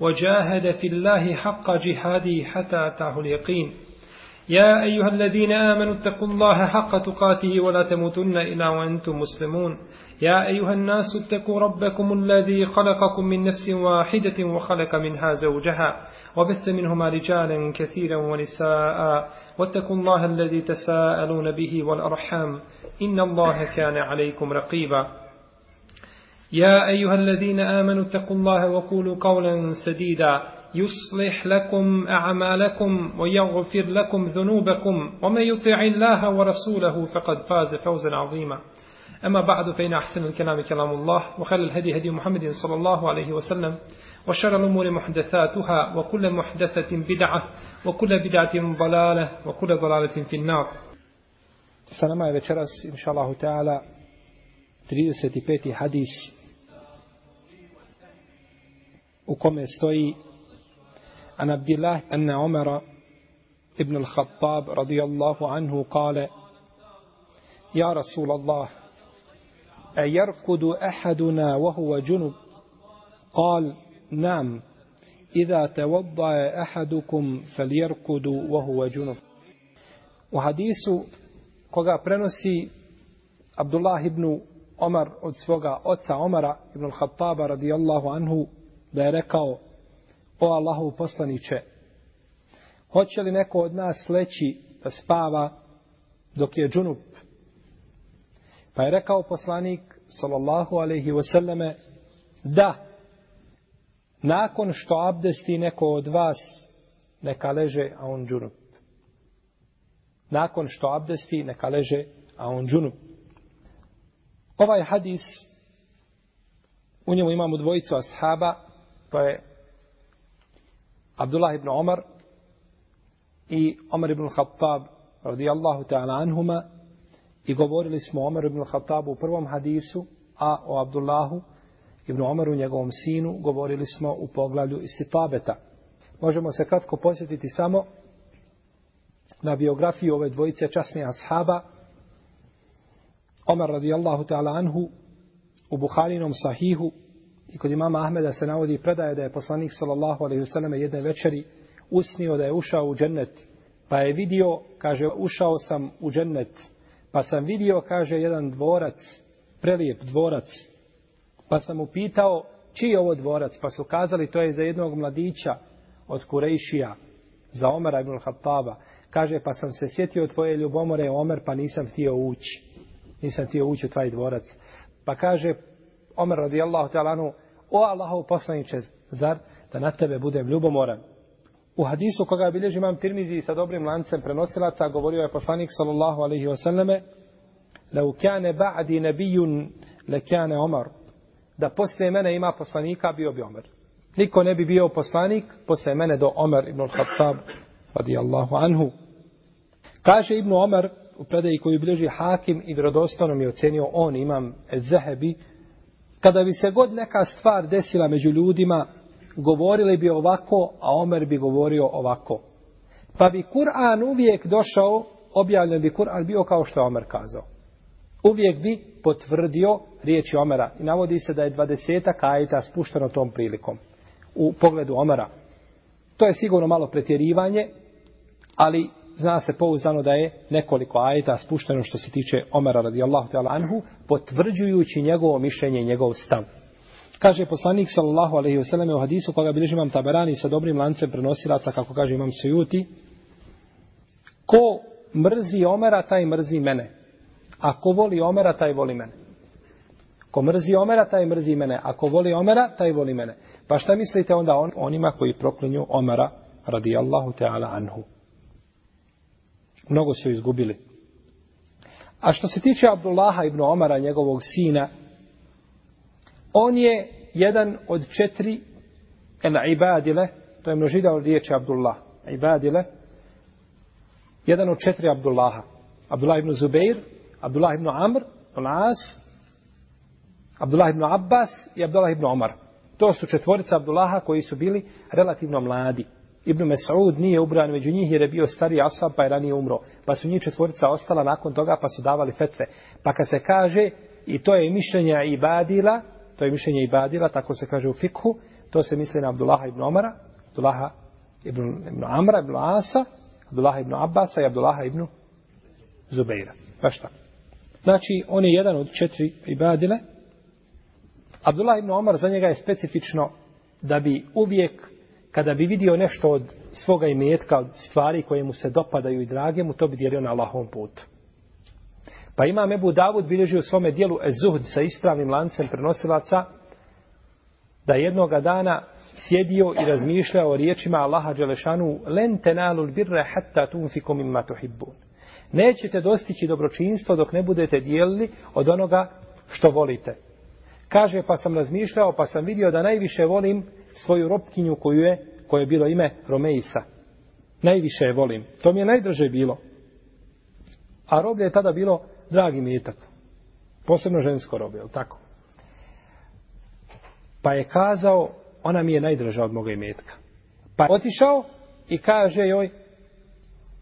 وجاهد في الله حق جهاده حتى أتاه اليقين. يا أيها الذين آمنوا اتقوا الله حق تقاته ولا تموتن إلا وأنتم مسلمون. يا أيها الناس اتقوا ربكم الذي خلقكم من نفس واحدة وخلق منها زوجها وبث منهما رجالا كثيرا ونساء. واتقوا الله الذي تساءلون به والأرحام. إن الله كان عليكم رقيبا. يا أيها الذين آمنوا اتقوا الله وقولوا قولا سديدا. يصلح لكم أعمالكم ويغفر لكم ذنوبكم. ومن يطع الله ورسوله فقد فاز فوزا عظيما. أما بعد فإن أحسن الكلام كلام الله وخير الهدي هدي محمد صلى الله عليه وسلم وشر الأمور محدثاتها وكل محدثة بدعة وكل بدعة ضلالة وكل ضلالة في النار. Sa je večeras, inša Allahu ta'ala, 35. hadis u kome stoji an Abdillah anna Umara ibn al-Khattab radijallahu anhu kale Ja Rasul Allah أيرقد أحدنا وهو جنب قال نعم إذا توضأ أحدكم فليرقد وهو جنب وحديث koga prenosi Abdullah ibn Omar od svoga oca Omara ibn al-Khattaba radijallahu anhu da je rekao o Allahu poslaniće hoće li neko od nas leći da spava dok je džunup? Pa je rekao poslanik sallallahu alaihi wasallame da nakon što abdesti neko od vas neka leže a on džunup. Nakon što abdesti neka leže a on džunup. Ovaj hadis u njemu imamo dvojicu ashaba to je Abdullah ibn Omar i Omar ibn Khattab radijallahu ta'ala anhuma i govorili smo o Omar ibn Khattabu u prvom hadisu a o Abdullahu ibn Omaru njegovom sinu govorili smo u poglavlju istitabeta. Možemo se kratko posjetiti samo na biografiju ove dvojice časnih ashaba. Omar radijallahu ta'ala anhu u Buharinom sahihu i kod imama Ahmeda se navodi predaje da je poslanik sallallahu alaihi wasallam jedne večeri usnio da je ušao u džennet pa je vidio, kaže, ušao sam u džennet pa sam vidio, kaže, jedan dvorac prelijep dvorac pa sam upitao čiji je ovo dvorac? Pa su kazali to je za jednog mladića od Kurejšija za Omera ibn Khattaba. Kaže pa sam se sjetio tvoje ljubomore Omer pa nisam htio ući. Nisam htio ući u tvoj dvorac. Pa kaže Omer radijallahu ta'ala o Allahov poslaniče zar da na tebe budem ljubomoran? U hadisu koga bilježi imam Tirmizi sa dobrim lancem prenosilaca govorio je poslanik sallallahu alaihi wasallame لو كان بعدي نبي لكان عمر da posle mene ima poslanika bio bi Omer. Niko ne bi bio poslanik posle mene do Omer ibn al-Khattab radijallahu anhu. Kaže ibn Omer u predaji koju bilježi Hakim i vjerodostanom je ocenio on imam Zahebi kada bi se god neka stvar desila među ljudima govorili bi ovako a Omer bi govorio ovako. Pa bi Kur'an uvijek došao objavljen bi Kur'an bio kao što je Omer kazao. Uvijek bi potvrdio riječi Omera. I navodi se da je dvadesetak ajeta spušteno tom prilikom u pogledu Omera. To je sigurno malo pretjerivanje ali zna se pouzdano da je nekoliko ajeta spušteno što se tiče Omera radijallahu ta'ala anhu, potvrđujući njegovo mišljenje i njegov stav. Kaže poslanik sallallahu alaihi selleme u hadisu koga bilježi imam taberani sa dobrim lancem prenosilaca, kako kaže imam sujuti, ko mrzi Omera, taj mrzi mene. A ko voli Omera, taj voli mene. Ko mrzi Omera, taj mrzi mene. a ko voli Omera, taj voli mene. Pa šta mislite onda on, onima koji proklinju Omera radijallahu ta'ala anhu? Mnogo su izgubili. A što se tiče Abdullaha ibn Omara, njegovog sina, on je jedan od četiri el ibadile, to je množida od riječi Abdullah. ibadile, jedan od četiri Abdullaha. Abdullah ibn Zubeir, Abdullah ibn Amr, Olas, Abdullah ibn Abbas i Abdullah ibn Omar. To su četvorica Abdullaha koji su bili relativno mladi. Ibn Mes'ud nije ubran među njih jer je bio stari asab pa je ranije umro. Pa su njih četvorica ostala nakon toga pa su davali fetve. Pa kad se kaže i to je mišljenje Ibadila, to je mišljenje Ibadila, tako se kaže u fikhu, to se misli na Abdullaha ibn Omara, Abdullaha ibn, ibn Amra, ibn Asa, Abdullaha ibn Abbasa i Abdullaha ibn Zubeira. Baš tako. Znači, on je jedan od četiri Ibadile. Abdullah ibn Omar za njega je specifično da bi uvijek kada bi vidio nešto od svoga imetka, od stvari koje mu se dopadaju i drage mu, to bi dijelio na Allahovom putu. Pa ima Mebu Davud bilježi u svome dijelu Ezuhd sa ispravnim lancem prenosilaca da jednoga dana sjedio i razmišljao o riječima Allaha Đelešanu len tenalu birre hatta tunfiku mimma tuhibbun. Nećete dostići dobročinstvo dok ne budete dijelili od onoga što volite. Kaže pa sam razmišljao pa sam vidio da najviše volim svoju robkinju koju je, koje je bilo ime Romeisa. Najviše je volim. To mi je najdraže bilo. A roblje je tada bilo dragi metak. Posebno žensko roblje, je tako? Pa je kazao, ona mi je najdraža od moga imetka. Pa je otišao i kaže joj,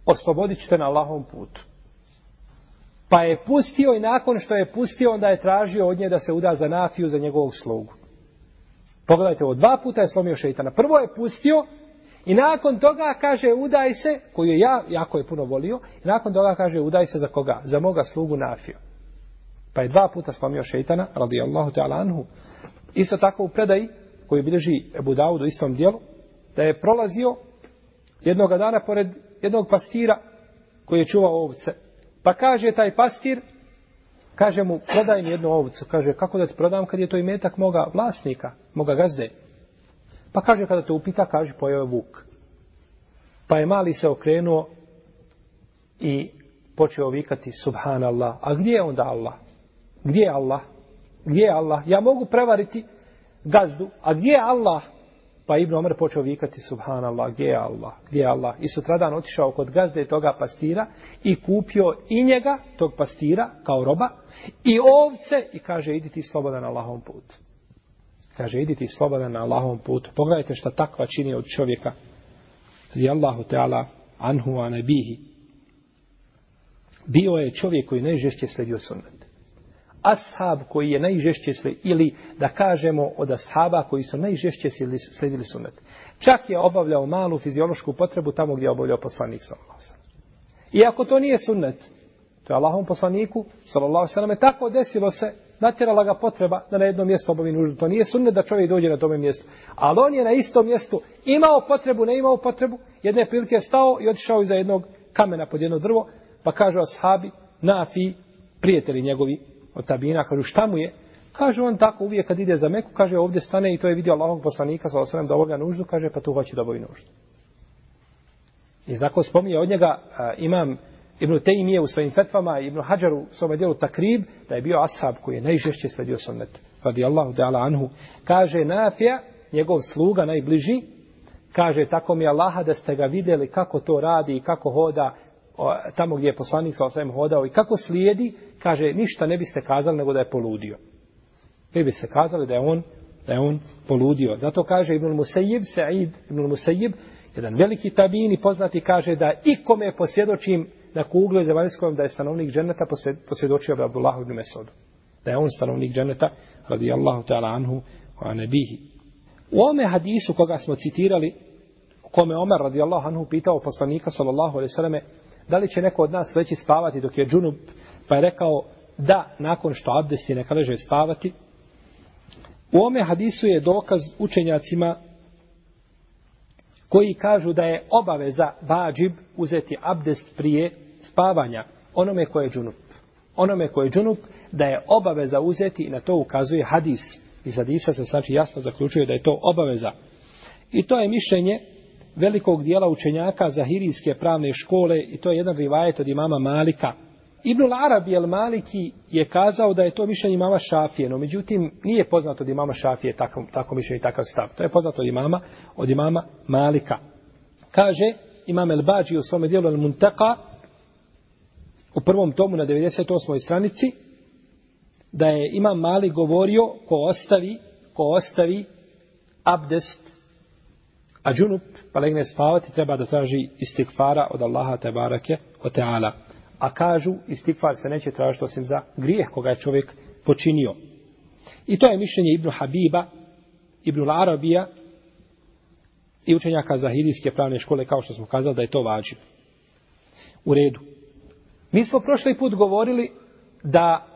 oslobodit te na Allahom putu. Pa je pustio i nakon što je pustio, onda je tražio od nje da se uda za nafiju za njegovog slugu. Pogledajte, ovo dva puta je slomio šeitana. Prvo je pustio i nakon toga kaže udaj se, koju je ja jako je puno volio, i nakon toga kaže udaj se za koga? Za moga slugu nafiju. Pa je dva puta slomio šeitana, radijallahu ta'ala anhu. Isto tako u predaji, koji bilježi Ebu Dawud u istom dijelu, da je prolazio jednog dana pored jednog pastira koji je čuvao ovce. Pa kaže taj pastir, kaže mu, prodaj mi jednu ovcu. Kaže, kako da ti prodam kad je to imetak moga vlasnika, moga gazde? Pa kaže, kada te upita, kaže, pojeo je vuk. Pa je mali se okrenuo i počeo vikati, subhanallah. A gdje je onda Allah? Gdje je Allah? Gdje je Allah? Ja mogu prevariti gazdu, a gdje je Allah? Pa Ibn Omer počeo vikati subhanallah, gdje je Allah, gdje je Allah. I sutradan otišao kod gazde toga pastira i kupio i njega, tog pastira, kao roba, i ovce i kaže, idi ti slobodan na Allahom putu. Kaže, idi ti slobodan na Allahom putu. Pogledajte šta takva čini od čovjeka. Radi Allahu Teala anhu a nebihi. Bio je čovjek koji najžešće sledio sunnet ashab koji je najžešće slijedili, ili da kažemo od ashaba koji su najžešće slijedili sunnet. Čak je obavljao malu fiziološku potrebu tamo gdje je obavljao poslanik sallallahu I ako to nije sunnet, to je Allahom poslaniku sallallahu sallam, tako desilo se, natjerala ga potreba da na jedno mjesto obavi nuždu. To nije sunnet da čovjek dođe na tome mjestu. Ali on je na istom mjestu imao potrebu, ne imao potrebu, jedne prilike je stao i otišao iza jednog kamena pod jedno drvo, pa kaže ashabi, nafi, prijatelji njegovi, od tabina, kažu šta mu je? Kaže on tako uvijek kad ide za Meku, kaže ovdje stane i to je vidio Allahog poslanika sa osvrame da obavlja nuždu, kaže pa tu hoće da obavi nuždu. I zako spominje od njega a, imam Ibn Tejmije u svojim fetvama, Ibn Hađaru u svome dijelu Takrib, da je bio ashab koji je najžešće sledio sunnet. Radi Allahu ta'ala anhu. Kaže Nafija, njegov sluga najbliži, kaže tako mi Allaha da ste ga vidjeli kako to radi i kako hoda tamo gdje je poslanik sa osvijem hodao i kako slijedi, kaže, ništa ne biste kazali nego da je poludio. Ne biste kazali da je on, da je on poludio. Zato kaže Ibn Musejib, Sa'id Ibn Musejib, jedan veliki tabin i poznati kaže da ikome posvjedočim na kuglu zemaljskom da je stanovnik dženeta posvjedočio bi Abdullah ibn Mesodu. Da je on stanovnik dženeta radijallahu ta'ala anhu wa nebihi. U ome hadisu koga smo citirali, kome Omer radijallahu anhu pitao poslanika sallallahu alaihi sallame da li će neko od nas leći spavati dok je džunup, pa je rekao da nakon što abdesti neka leže spavati. U ome hadisu je dokaz učenjacima koji kažu da je obaveza vađib uzeti abdest prije spavanja onome koje je džunup. Onome koje je džunup da je obaveza uzeti i na to ukazuje hadis. Iz hadisa se znači jasno zaključuje da je to obaveza. I to je mišljenje velikog dijela učenjaka Zahirijske pravne škole i to je jedan rivajet od imama Malika. Ibn Arabi el Maliki je kazao da je to mišljenje imama Šafije, no međutim nije poznato od imama Šafije tako, tako mišljenje i takav stav. To je poznato od imama, od imama Malika. Kaže imam El Bađi u svome dijelu El Muntaka, u prvom tomu na 98. stranici, da je imam Mali govorio ko ostavi, ko ostavi abdest, a džunup, pa legne spavati, treba da traži istikfara od Allaha te barake o teala. A kažu, istikfar se neće tražiti osim za grijeh koga je čovjek počinio. I to je mišljenje Ibnu Habiba, Ibnu Arabija i učenjaka Zahidijske pravne škole, kao što smo kazali da je to vađiv. U redu. Mi smo prošli put govorili da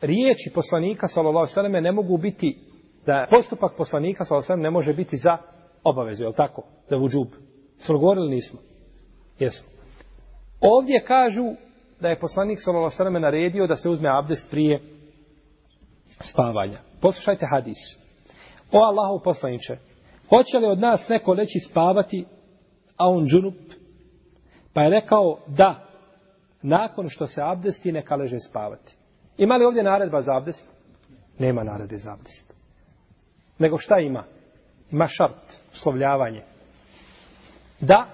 riječi poslanika sallallahu alejhi ne mogu biti da postupak poslanika sallallahu alejhi ne može biti za obavezu, je tako? Za vudžub. Smo govorili nismo. Jesmo. Ovdje kažu da je poslanik sallallahu alejhi naredio da se uzme abdest prije spavanja. Poslušajte hadis. O Allahov poslanice, hoće li od nas neko leći spavati, a on džunup? Pa je rekao da, nakon što se abdesti, neka leže spavati. Ima li ovdje naredba za abdest? Nema naredbe za abdest. Nego šta ima? Ima šart, uslovljavanje. Da,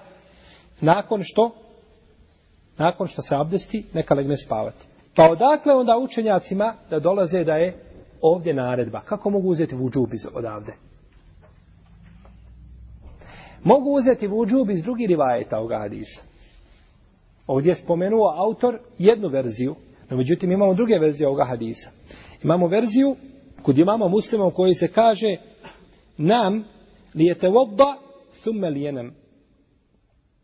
nakon što nakon što se abdesti, neka legne spavati. Pa odakle onda učenjacima da dolaze da je ovdje naredba? Kako mogu uzeti vudžub iz odavde? Mogu uzeti vudžub iz drugih rivajeta ovoga hadisa. Ovdje je spomenuo autor jednu verziju, no međutim imamo druge verzije ovoga hadisa. Imamo verziju kod imamo muslima u kojoj se kaže nam li je te vodda thumme lijenem.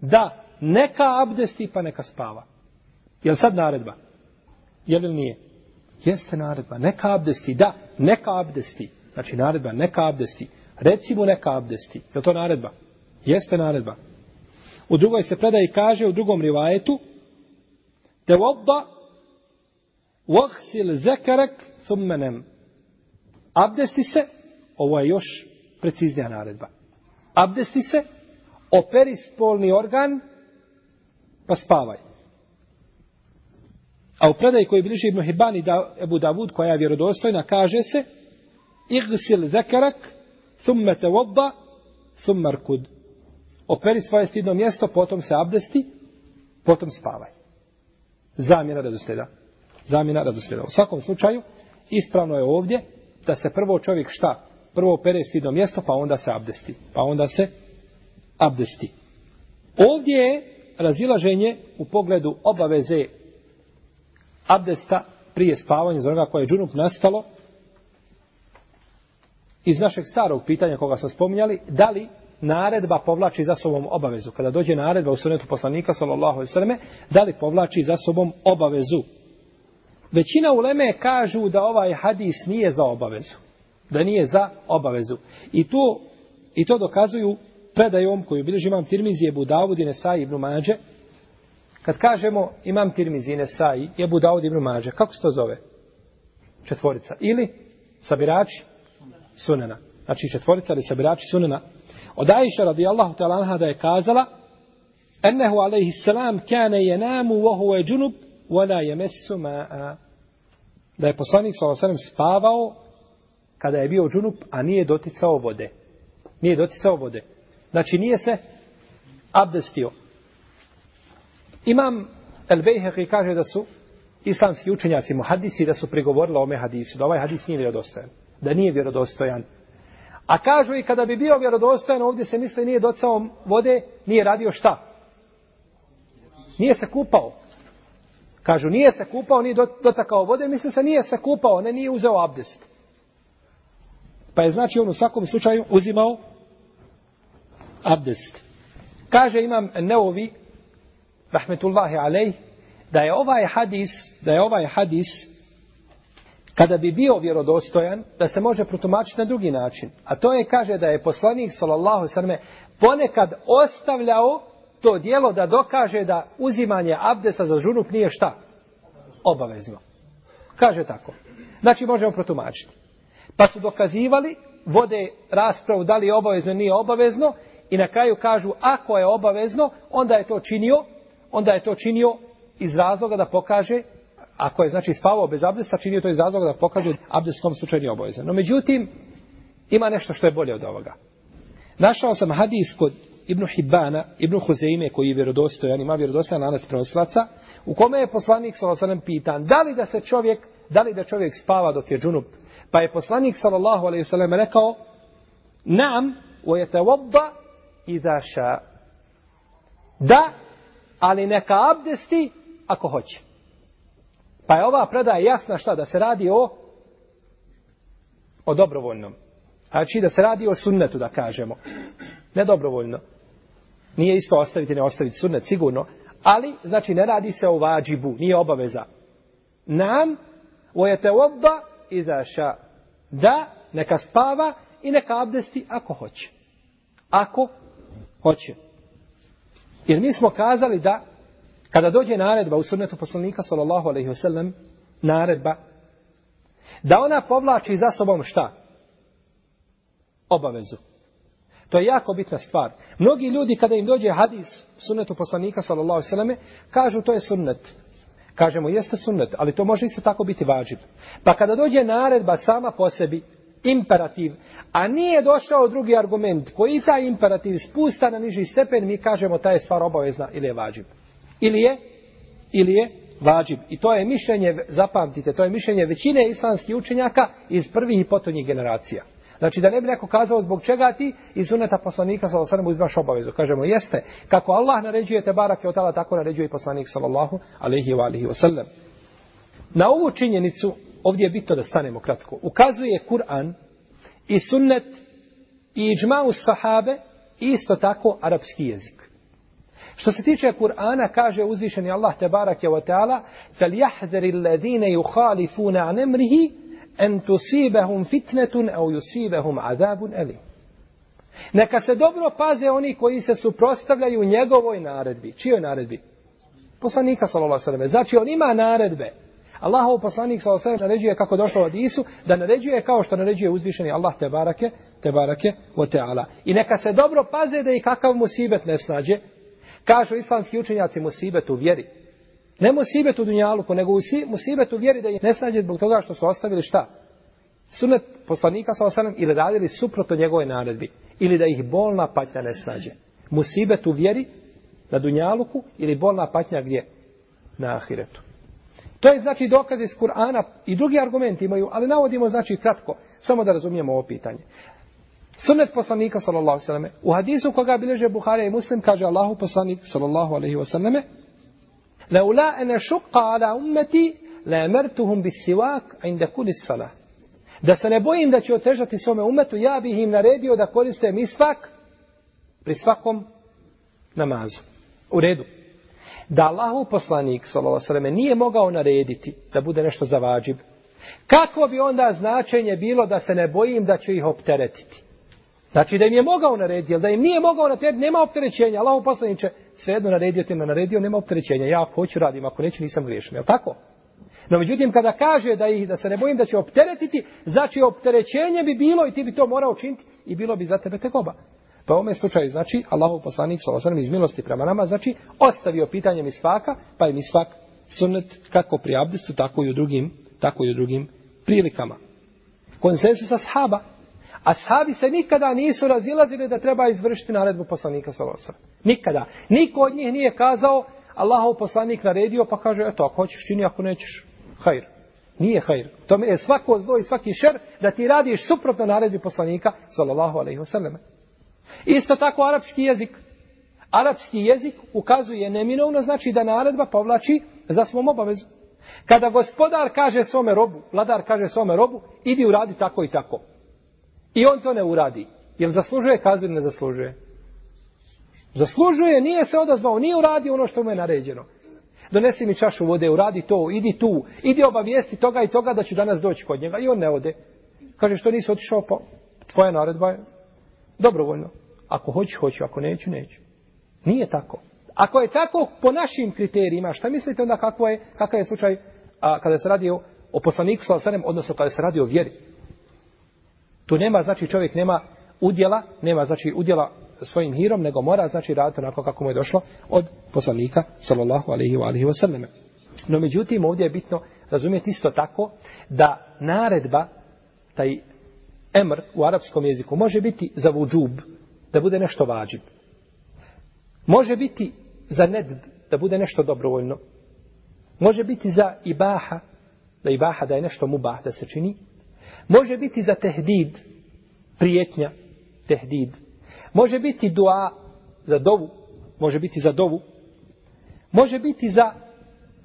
Da, neka abdesti pa neka spava. Je sad naredba? Je li nije? Jeste naredba. Neka abdesti, da, neka abdesti. Znači naredba, neka abdesti. Reci mu neka abdesti. Je to naredba? Jeste naredba. U drugoj se predaji kaže, u drugom rivajetu, te vodda vahsil zekarek thummenem. Abdesti se, ovo je još preciznija naredba. Abdesti se, operi spolni organ, pa spavaj. A u predaji koji bliži Ibn Hibban i da, Ebu Davud, koja je vjerodostojna, kaže se Igsil zekarak, thumme te vodda, thumme rkud. Operi svoje stidno mjesto, potom se abdesti, potom spavaj. Zamjena redosljeda. Zamjena redosljeda. U svakom slučaju, ispravno je ovdje da se prvo čovjek šta? Prvo pere stidno mjesto, pa onda se abdesti. Pa onda se abdesti. Ovdje je razilaženje u pogledu obaveze abdesta prije spavanja za onoga koje je džunup nastalo iz našeg starog pitanja koga smo spominjali, da li naredba povlači za sobom obavezu. Kada dođe naredba u sunetu poslanika, sallallahu alaihi da li povlači za sobom obavezu. Većina uleme kažu da ovaj hadis nije za obavezu. Da nije za obavezu. I to, i to dokazuju predajom koju bilježi imam Tirmizi Ebu Davud i Nesai ibn Mađe, kad kažemo imam Tirmizi i Nesai i Ebu Davud ibn Mađe, kako se to zove? Četvorica. Ili sabirači sunena. Znači četvorica ili sabirači sunena. Od Aisha radijallahu ta'ala anha da je kazala Ennehu alaihi salam kane jenamu vohu je džunub wala jemesu ma'a. Da je poslanik s.a.v. spavao kada je bio džunup, a nije doticao vode. Nije doticao vode. Znači nije se abdestio. Imam El Bejheqi kaže da su islamski učenjaci muhadisi da su prigovorili o ome hadisu, da ovaj hadis nije vjerodostojan. Da nije vjerodostojan. A kažu i kada bi bio vjerodostojan, ovdje se misli nije docao vode, nije radio šta? Nije se kupao. Kažu nije se kupao, nije dotakao vode, misli se nije se kupao, ne nije uzeo abdest. Pa je znači on u svakom slučaju uzimao abdest. Kaže imam Neovi, rahmetullahi alej, da je ovaj hadis, da je ovaj hadis, kada bi bio vjerodostojan, da se može protumačiti na drugi način. A to je, kaže, da je poslanik, sallallahu sallam, ponekad ostavljao to dijelo da dokaže da uzimanje abdesta za žunup nije šta? Obavezno. Kaže tako. Znači, možemo protumačiti. Pa su dokazivali, vode raspravu da li je obavezno, nije obavezno, I na kraju kažu, ako je obavezno, onda je to činio, onda je to činio iz razloga da pokaže, ako je znači spavao bez abdesta, činio to iz razloga da pokaže abdest u tom slučaju nije obavezan. No međutim, ima nešto što je bolje od ovoga. Našao sam hadis kod Ibn Hibana, Ibn Huzeime, koji je vjerodostojan, ima vjerodostojan lanac prenoslaca, u kome je poslanik sallallahu pitan, da li da se čovjek, da li da čovjek spava dok je džunup? Pa je poslanik sallallahu alejhi ve sellem rekao: "Nam, wa yatawadda idha sha." Da, ali neka abdesti ako hoće. Pa je ova predaja jasna šta da se radi o o dobrovoljnom. Znači da se radi o sunnetu da kažemo. Ne dobrovoljno. Nije isto ostaviti ne ostaviti sunnet sigurno, ali znači ne radi se o vađibu, nije obaveza. Nam vojete iza ša. da neka spava i neka abdesti ako hoće. Ako hoće. Jer mi smo kazali da kada dođe naredba u sunnetu poslanika sallallahu alejhi ve sellem naredba da ona povlači za sobom šta? Obavezu. To je jako bitna stvar. Mnogi ljudi kada im dođe hadis sunnetu poslanika sallallahu alejhi ve selleme kažu to je sunnet. Kažemo jeste sunnet, ali to može isto tako biti važib. Pa kada dođe naredba sama po sebi imperativ, a nije došao drugi argument koji taj imperativ spusta na niži stepen, mi kažemo ta je stvar obavezna ili je važib. Ili je, ili je važib. I to je mišljenje, zapamtite, to je mišljenje većine islamskih učenjaka iz prvih i potonjih generacija. Znači da ne bi neko kazao zbog čega ti iz suneta poslanika sallallahu alejhi ve uzmaš obavezu. Kažemo jeste, kako Allah naređuje te barake od tala tako naređuje i poslanik sallallahu alejhi ve alihi wasallam. Na ovu činjenicu ovdje je bitno da stanemo kratko. Ukazuje Kur'an i sunnet i iđma'u sahabe isto tako arapski jezik. Što se tiče Kur'ana, kaže uzvišeni Allah te barak je wa ta'ala فَلْيَحْذَرِ الَّذِينَ يُخَالِفُونَ عَنْ اَمْرِهِ en tusibahum fitnetun au yusibahum azabun ali. Neka se dobro paze oni koji se suprotstavljaju njegovoj naredbi. Čijoj naredbi? Poslanika sallallahu alejhi ve Znači on ima naredbe. Allahov poslanik sallallahu alejhi naređuje kako došlo od Isu da naređuje kao što naređuje uzvišeni Allah te barake te barake ve taala. I neka se dobro paze da i kakav musibet ne snađe. Kažu islamski učenjaci musibet u vjeri. Ne musibet u dunjaluku, nego musibet u vjeri da ih ne snađe zbog toga što su ostavili šta? Sunet poslanika sallallahu alejhi ili radili suprotno njegove naredbi ili da ih bolna patnja ne snađe. Musibet u vjeri na dunjaluku ili bolna patnja gdje? Na ahiretu. To je znači dokaz iz Kur'ana i drugi argumenti imaju, ali navodimo znači kratko, samo da razumijemo ovo pitanje. Sunnet poslanika sallallahu alejhi ve selleme u hadisu koga bilježe Buhari i Muslim kaže Allahu poslanik sallallahu alejhi ve selleme Laula an ashqa ala ummati la amartuhum bis-siwak 'inda kulli salah. Da se ne bojim da će otežati svome umetu, ja bih im naredio da koriste misvak pri svakom namazu. U redu da Allahov poslanik sallallahu nije mogao narediti da bude nešto zavađib. Kako bi onda značenje bilo da se ne bojim da će ih opteretiti? Znači da im je mogao narediti, ali da im nije mogao narediti, nema opterećenja. Allahov poslaniče svejedno naredio te naredio, nema opterećenja. Ja ako hoću radim, ako neću nisam griješan. Je tako? No međutim, kada kaže da ih da se ne bojim da će opteretiti, znači opterećenje bi bilo i ti bi to morao učiniti i bilo bi za tebe tegoba. Pa u ovome slučaju, znači, Allahu poslanik, sallallahu iz milosti prema nama, znači, ostavio pitanje misvaka, pa je misvak sunnet kako pri abdestu, tako i u drugim, tako i u drugim prilikama. Konsensus ashaba. Ashabi se nikada nisu razilazili da treba izvršiti naredbu poslanika, sallallahu Nikada. Niko od njih nije kazao, Allahov poslanik naredio, pa kaže, eto, ako hoćeš čini, ako nećeš, hajr. Nije hajr. To je svako zlo i svaki šer da ti radiš suprotno naredbi poslanika, sallallahu alaihi wasallam. Isto tako arapski jezik. Arapski jezik ukazuje neminovno, znači da naredba povlači za svom obavezu. Kada gospodar kaže svome robu, vladar kaže svome robu, idi uradi tako i tako. I on to ne uradi. Jel zaslužuje kaznu ili ne zaslužuje? Zaslužuje, nije se odazvao, nije uradio ono što mu je naređeno. Donesi mi čašu vode, uradi to, idi tu, idi obavijesti toga i toga da ću danas doći kod njega. I on ne ode. Kaže što nisi otišao, pa tvoja naredba je dobrovoljno. Ako hoću, hoću, ako neću, neću. Nije tako. Ako je tako po našim kriterijima, šta mislite onda kako je, kakav je slučaj a, kada se radi o, o poslaniku sa odnosno kada se radi o vjeri? Tu nema, znači čovjek nema udjela, nema znači udjela svojim hirom, nego mora znači raditi onako kako mu je došlo od poslanika sallallahu alaihi wa alihi wa sallam. No međutim, ovdje je bitno razumjeti isto tako da naredba, taj emr u arapskom jeziku može biti za vudžub, da bude nešto vađib. Može biti za nedb, da bude nešto dobrovoljno. Može biti za ibaha, da ibaha da je nešto mubah da se čini. Može biti za tehdid, prijetnja, tehdid. Može biti dua za dovu, može biti za dovu. Može biti za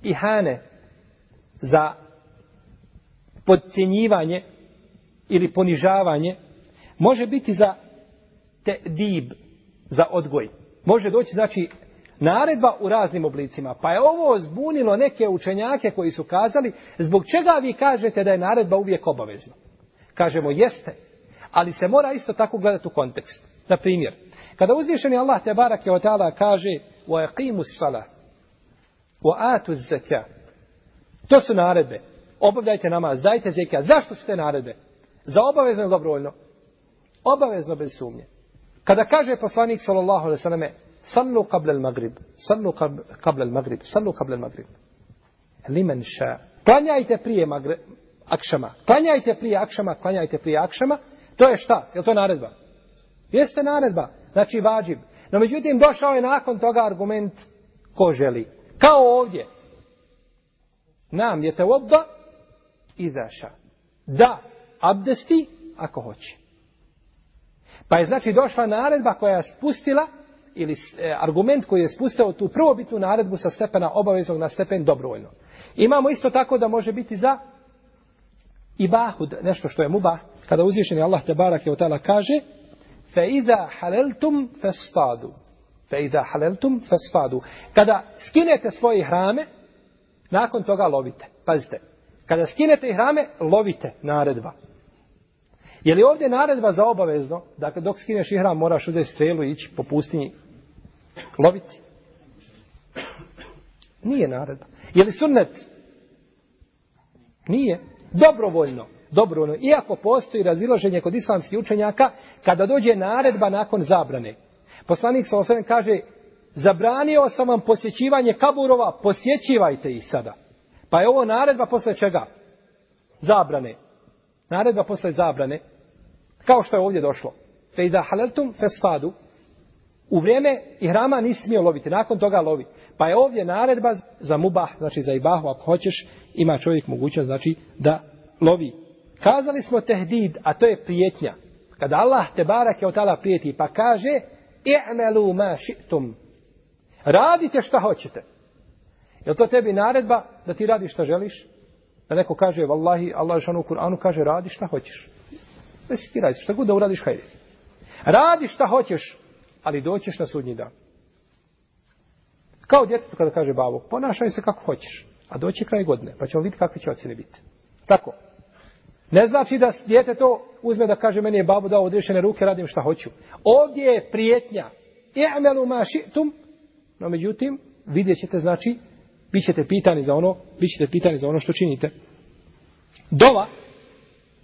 ihane, za podcjenjivanje ili ponižavanje. Može biti za tehdib, za odgoj. Može doći, znači, naredba u raznim oblicima. Pa je ovo zbunilo neke učenjake koji su kazali, zbog čega vi kažete da je naredba uvijek obavezna? Kažemo, jeste, ali se mora isto tako gledati u kontekst. Na primjer, kada uzvišeni Allah te barake od ta'ala kaže wa aqimu sala wa atu zekja to su naredbe obavljajte namaz, dajte zekja zašto su te naredbe? za obavezno ili dobrovoljno? obavezno bez sumnje kada kaže poslanik sallallahu alejhi ve selleme qabla al magrib sallu qabla al magrib sallu qabla al limen ša klanjajte prije magre, akšama klanjajte prije akšama klanjajte prije akšama to je šta? je to naredba? Jeste naredba, znači vađib. No međutim, došao je nakon toga argument ko želi. Kao ovdje. Nam je te obba izaša. Da, abdesti ako hoće. Pa je znači došla naredba koja je spustila ili e, argument koji je spustao tu prvobitnu naredbu sa stepena obaveznog na stepen dobrovoljno. Imamo isto tako da može biti za ibahud, nešto što je mubah, kada uzvišeni Allah te barak je od tala kaže فَإِذَا حَلَلْتُمْ فَاسْفَادُوا فَإِذَا حَلَلْتُمْ فَاسْفَادُوا Kada skinete svoje hrame, nakon toga lovite. Pazite, kada skinete hrame, lovite naredba. Je li ovdje naredba za obavezno, dakle dok skineš ihram moraš uzeti strelu i ići po pustinji loviti? Nije naredba. Je li sunnet? Nije. Dobrovoljno dobrovoljno. Iako postoji razilaženje kod islamskih učenjaka, kada dođe naredba nakon zabrane. Poslanik sa osvijem kaže, zabranio sam vam posjećivanje kaburova, posjećivajte ih sada. Pa je ovo naredba posle čega? Zabrane. Naredba posle zabrane. Kao što je ovdje došlo. Fejda halaltum festadu. U vrijeme ihrama nisi smio loviti. Nakon toga lovi. Pa je ovdje naredba za mubah, znači za ibahu, ako hoćeš, ima čovjek mogućnost, znači da lovi. Kazali smo tehdid, a to je prijetnja. Kada Allah te barak je od prijeti, pa kaže i'melu ma ši'tum. Radite šta hoćete. Je to tebi naredba da ti radiš šta želiš? Da neko kaže, vallahi, Allah žanu u Kur'anu kaže, radi šta hoćeš. Da si ti radi, šta god da uradiš, hajde. Radi šta hoćeš, ali doćeš na sudnji dan. Kao djetetu kada kaže babo, ponašaj se kako hoćeš, a doće kraj godine, pa ćemo vidjeti kakve će ocjene biti. Tako. Ne znači da djete to uzme da kaže meni je babo dao odrešene ruke, radim šta hoću. Ovdje je prijetnja. I'melu ma ši'tum. No međutim, vidjet ćete, znači, bit ćete pitani za ono, bit ćete pitani za ono što činite. Dova,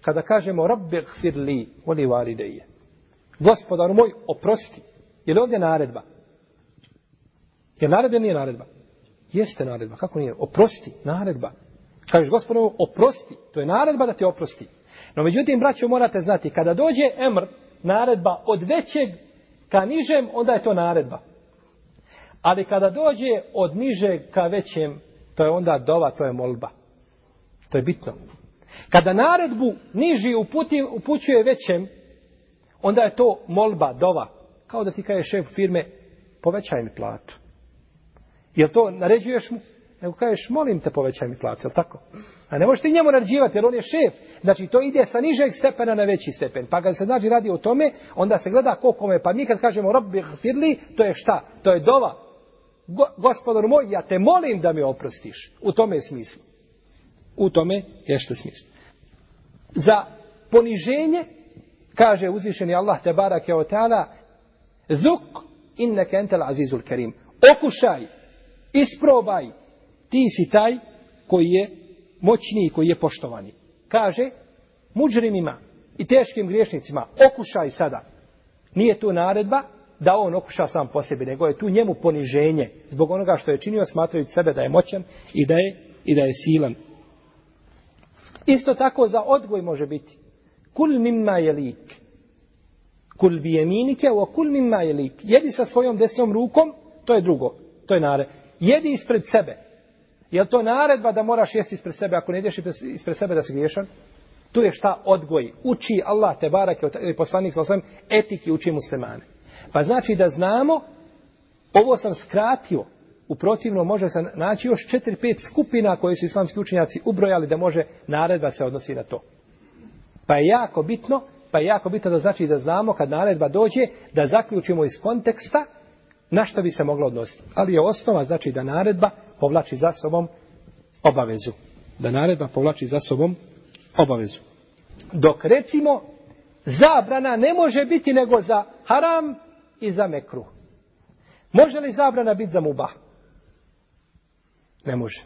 kada kažemo rabbi gfir li, voli valideje. Gospodaru moj, oprosti. Je li ovdje naredba? Je naredba nije naredba? Jeste naredba. Kako nije? Oprosti, naredba. Kažeš gospodinu, oprosti. To je naredba da te oprosti. No međutim, braćo, morate znati, kada dođe emr, naredba od većeg ka nižem, onda je to naredba. Ali kada dođe od nižeg ka većem, to je onda dova, to je molba. To je bitno. Kada naredbu niži uputi, upućuje većem, onda je to molba, dova. Kao da ti kaže šef firme, povećaj mi platu. Jel to naređuješ mu? nego kažeš, molim te povećaj mi plaću, je tako? A ne možeš ti njemu naređivati, jer on je šef. Znači, to ide sa nižeg stepena na veći stepen. Pa kad se znači radi o tome, onda se gleda koliko kome. Pa mi kad kažemo, robbi firli, to je šta? To je dova. Go, gospodar moj, ja te molim da mi oprostiš. U tome je smislu. U tome je što smislu. Za poniženje, kaže uzvišeni Allah te barak je o zuk inneke entel azizul kerim. Okušaj, isprobaj, ti si taj koji je moćniji, koji je poštovani. Kaže, muđrimima i teškim griješnicima, okušaj sada. Nije tu naredba da on okuša sam po sebi, nego je tu njemu poniženje zbog onoga što je činio, smatrajući sebe da je moćan i da je, i da je silan. Isto tako za odgoj može biti. Kul mimma je lik. Kul bi jeminike, wa kul mimma je. Jedi sa svojom desnom rukom, to je drugo. To je naredba. Jedi ispred sebe. Je to naredba da moraš jesti ispred sebe, ako ne ideš ispred sebe da si griješan? Tu je šta odgoj. Uči Allah, te barake, ili poslanik sa osvijem, etiki uči muslimane. Pa znači da znamo, ovo sam skratio, u protivno može se naći još četiri, pet skupina koje su islamski učenjaci ubrojali da može naredba se odnosi na to. Pa je jako bitno, pa je jako bitno da znači da znamo kad naredba dođe, da zaključimo iz konteksta na što bi se moglo odnositi. Ali je osnova znači da naredba povlači za sobom obavezu. Da naredba povlači za sobom obavezu. Dok recimo zabrana ne može biti nego za haram i za mekru. Može li zabrana biti za mubah? Ne može.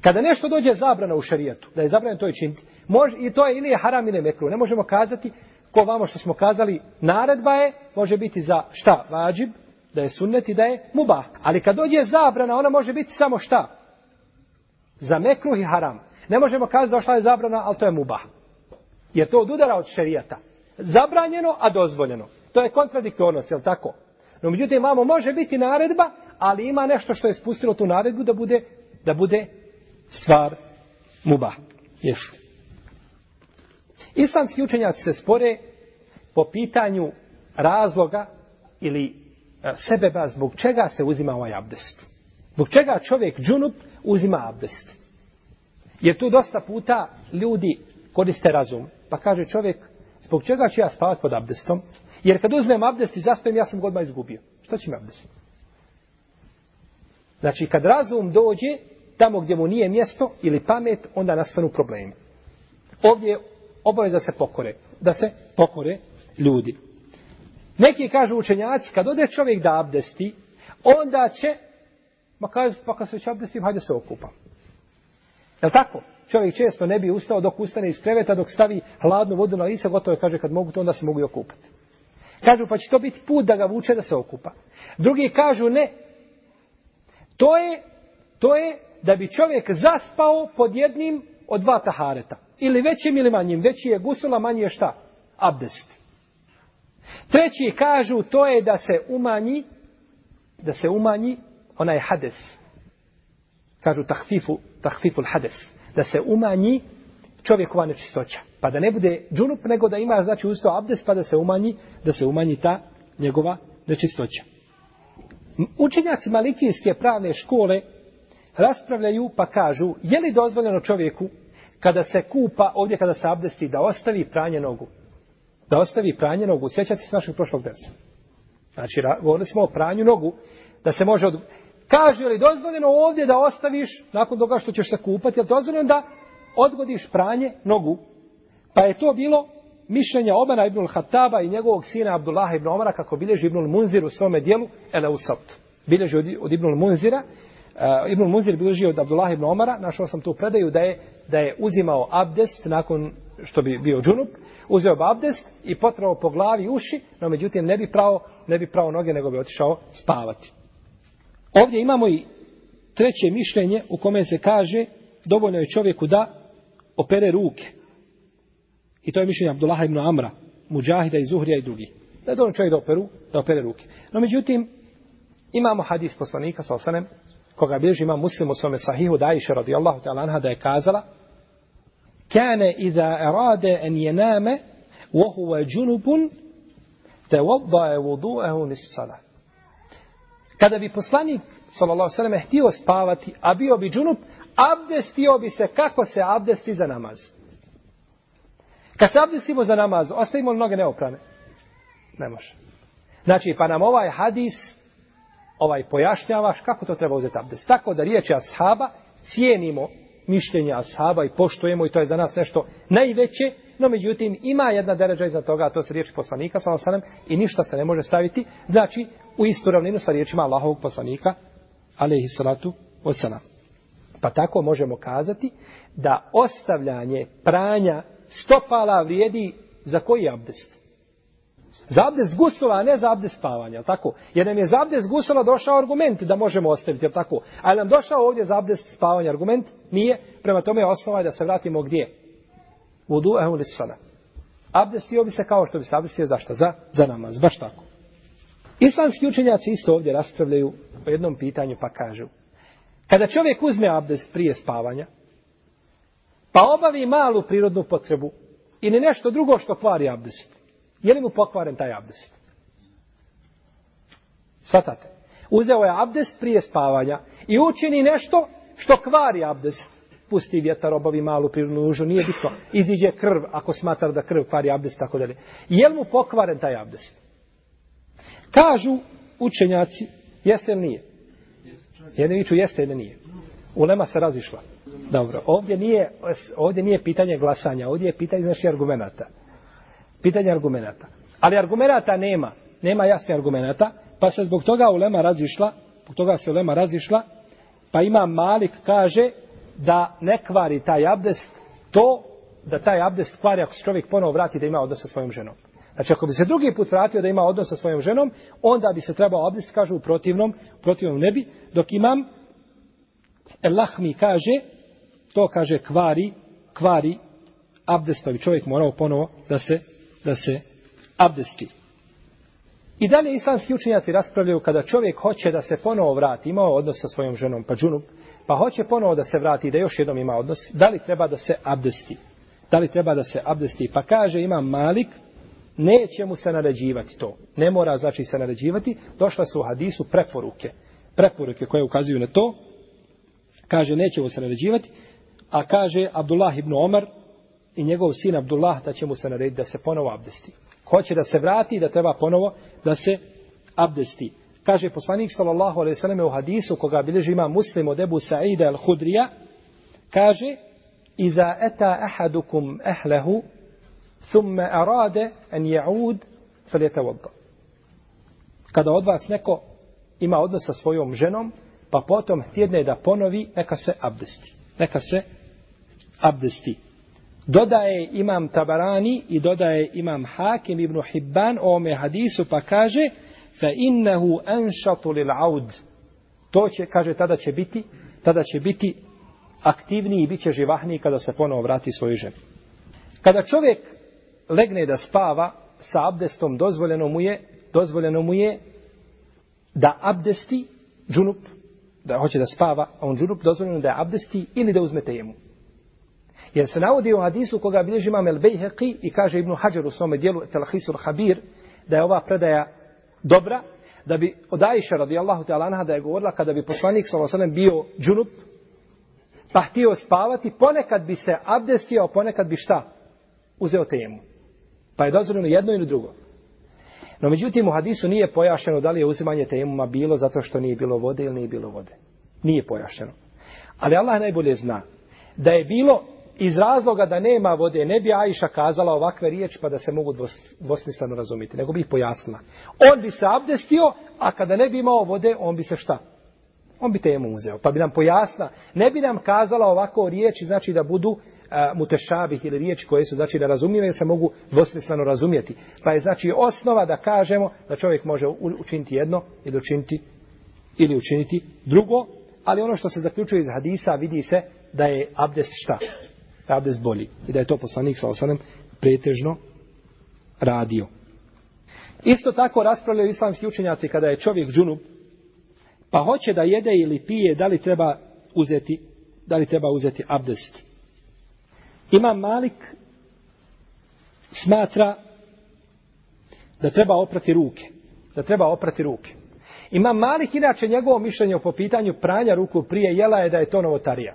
Kada nešto dođe zabrana u šarijetu, da je zabranjeno to je činiti, može, i to je ili je haram ili je mekru. Ne možemo kazati, ko vamo što smo kazali, naredba je, može biti za šta? Vađib, da je sunnet i da je mubah. Ali kad dođe zabrana, ona može biti samo šta? Za mekruh i haram. Ne možemo kazati da šta je zabrana, ali to je mubah. Jer to odudara od šerijata. Zabranjeno, a dozvoljeno. To je kontradiktornost, je li tako? No, međutim, imamo, može biti naredba, ali ima nešto što je spustilo tu naredbu da bude, da bude stvar mubah. Ješu. Islamski učenjaci se spore po pitanju razloga ili e, sebeba zbog čega se uzima ovaj abdest. Zbog čega čovjek džunup uzima abdest. Jer tu dosta puta ljudi koriste razum. Pa kaže čovjek, zbog čega ću ja spavati pod abdestom? Jer kad uzmem abdest i zaspem, ja sam godma izgubio. Što će mi abdest? Znači, kad razum dođe tamo gdje mu nije mjesto ili pamet, onda nastanu problemi. Ovdje je obaveza se pokore. Da se pokore ljudi. Neki kažu učenjaci, kad ode čovjek da abdesti, onda će, ma kaže, pa kad se već abdestim, hajde se okupa. Je tako? Čovjek često ne bi ustao dok ustane iz kreveta, dok stavi hladnu vodu na lice, gotovo je, kaže, kad mogu to, onda se mogu i okupati. Kažu, pa će to biti put da ga vuče da se okupa. Drugi kažu, ne. To je, to je da bi čovjek zaspao pod jednim od dva tahareta. Ili većim ili manjim. Veći je gusula, manji je šta? Abdest. Treći kažu, to je da se umanji, da se umanji onaj hades. Kažu tahfifu, tahfifu hades. Da se umanji čovjekova nečistoća. Pa da ne bude džunup, nego da ima, znači, usto abdest, pa da se umanji, da se umanji ta njegova nečistoća. Učenjaci malikijske pravne škole raspravljaju pa kažu, je li dozvoljeno čovjeku kada se kupa, ovdje kada se abdesti, da ostavi pranje nogu? Da ostavi pranje nogu. Sjećate se našeg prošlog desa. Znači, govorili smo o pranju nogu, da se može od... Kaže li dozvoljeno ovdje da ostaviš, nakon toga što ćeš se kupati, je li dozvoljeno da odgodiš pranje nogu? Pa je to bilo mišljenja Omara ibn Hataba i njegovog sina Abdullaha ibn Omara, kako bilježi ibn Munzir u svome dijelu, Ele Bilježi od, od ibn Munzira, uh, ibn Munzir bilježio od Abdullah ibn Omara, našao sam tu predaju da je, da je uzimao abdest nakon što bi bio džunup, uzeo bi abdest i potrao po glavi uši, no međutim ne bi pravo, ne bi pravo noge, nego bi otišao spavati. Ovdje imamo i treće mišljenje u kome se kaže dovoljno je čovjeku da opere ruke. I to je mišljenje Abdullah ibn Amra, Mujahida i Zuhrija i drugi. Da je dovoljno čovjek da, operu, da opere ruke. No međutim, imamo hadis poslanika sa osanem, koga bilježi ima muslim u svome sahihu, da iše radijallahu ta'ala anha, da je kazala, kane iza erade en jename, vohuve džunubun, te voddaje vudu'ehu nis. Kada bi poslanik, sallallahu sallam, htio spavati, a bio bi džunup, abdestio bi se kako se abdesti za namaz. Kad se abdestimo za namaz, ostavimo li noge neoprane? Ne može. Znači, pa nam ovaj hadis ovaj pojašnjavaš kako to treba uzeti abdest. Tako da riječi ashaba, cijenimo mišljenja ashaba i poštujemo i to je za nas nešto najveće, no međutim ima jedna deređa iza toga, a to se riječi poslanika, sallam, i ništa se ne može staviti, znači u istu ravninu sa riječima Allahovog poslanika, alaihi salatu osanam. Pa tako možemo kazati da ostavljanje pranja stopala vrijedi za koji abdest? Za abdest gusula, a ne za abdest spavanja, tako? Jer nam je za abdest gusula došao argument da možemo ostaviti, jel tako? Ali nam došao ovdje za abdest spavanja argument? Nije. Prema tome je osnova da se vratimo gdje? Vudu ehu li sada. Abdestio bi se kao što bi se abdestio zašto? Za, za namaz, baš tako. Islamski učenjaci isto ovdje raspravljaju o jednom pitanju pa kažu kada čovjek uzme abdest prije spavanja pa obavi malu prirodnu potrebu ili nešto drugo što kvari abdest je li mu pokvaren taj abdest? Svatate. Uzeo je abdest prije spavanja i učini nešto što kvari abdest. Pusti vjetar, obavi malu prirodnu nužu, nije bitno. Iziđe krv, ako smatra da krv kvari abdest, tako dalje. Je li mu pokvaren taj abdest? Kažu učenjaci, jeste li nije? Jedni viču jeste ili nije. Ulema se razišla. Dobro, ovdje nije, ovdje nije pitanje glasanja, ovdje je pitanje znači argumenta. Pitanje argumenta. Ali argumenta nema, nema jasnih argumenta, pa se zbog toga ulema razišla, zbog toga se ulema razišla, pa ima Malik kaže da ne kvari taj abdest, to da taj abdest kvari ako se čovjek ponovo vrati da ima odnos sa svojom ženom. Znači, ako bi se drugi put vratio da ima odnos sa svojom ženom, onda bi se trebao abdest, kažu, u protivnom, u protivnom nebi, dok imam, Elahmi kaže, to kaže kvari, kvari abdest, pa bi čovjek morao ponovo da se, da se abdesti. I dalje islamski učenjaci raspravljaju kada čovjek hoće da se ponovo vrati, imao odnos sa svojom ženom, pa džunup, pa hoće ponovo da se vrati da još jednom ima odnos, da li treba da se abdesti? Da li treba da se abdesti? Pa kaže imam Malik, neće mu se naređivati to. Ne mora znači se naređivati. Došla su u hadisu preporuke. Preporuke koje ukazuju na to. Kaže neće mu se naređivati. A kaže Abdullah ibn Omar i njegov sin Abdullah da će mu se narediti da se ponovo abdesti. Ko će da se vrati da treba ponovo da se abdesti. Kaže poslanik sallallahu alejhi ve selleme u hadisu koga bilježi ima Muslim od Ebu Sa'ida al-Hudrija kaže Iza ata ahadukum ahlehu thumma arada an yaud falyatawadda kada od vas neko ima odnos sa svojom ženom pa potom htjedne da ponovi neka se abdesti neka se abdesti dodaje imam Tabarani i dodaje imam Hakim ibn Hibban o ome hadisu pa kaže fa innehu anšatu lil aud. To će kaže tada će biti tada će biti aktivniji i biće živahniji kada se ponovo vrati svoju ženu kada čovjek legne da spava sa abdestom dozvoljeno mu je dozvoljeno mu je da abdesti džunup da hoće da spava a on džunup dozvoljeno da abdesti ili da uzme tejemu jer se navodi u hadisu koga bilježi imam El Bejheqi i kaže Ibnu Hajar u svome dijelu Telahisul Habir da je ova predaja dobra da bi od Aisha radijallahu ta'ala anha da je govorila kada bi poslanik sallallahu bio džunup pa htio spavati ponekad bi se abdestio ponekad bi šta uzeo tejemu Pa je dozvoljeno jedno ili drugo. No međutim u hadisu nije pojašeno da li je uzimanje tejemuma bilo zato što nije bilo vode ili nije bilo vode. Nije pojašeno. Ali Allah najbolje zna da je bilo iz razloga da nema vode, ne bi Ajša kazala ovakve riječi pa da se mogu dvosmisleno razumiti, nego bi ih pojasnila. On bi se abdestio, a kada ne bi imao vode, on bi se šta? On bi temu uzeo, pa bi nam pojasnila. Ne bi nam kazala ovako riječi, znači da budu e, mutešabih ili riječi koje su znači da razumijeve se mogu dvosmisleno razumjeti. Pa je znači osnova da kažemo da čovjek može učiniti jedno ili učiniti ili učiniti drugo, ali ono što se zaključuje iz hadisa vidi se da je abdest šta? Da abdest bolji i da je to poslanik sa osanem pretežno radio. Isto tako raspravljaju islamski učenjaci kada je čovjek džunub pa hoće da jede ili pije, da li treba uzeti da li treba uzeti abdest. Imam Malik smatra da treba oprati ruke. Da treba oprati ruke. Imam Malik, inače, njegovo mišljenje po pitanju pranja ruku prije jela je da je to novotarija.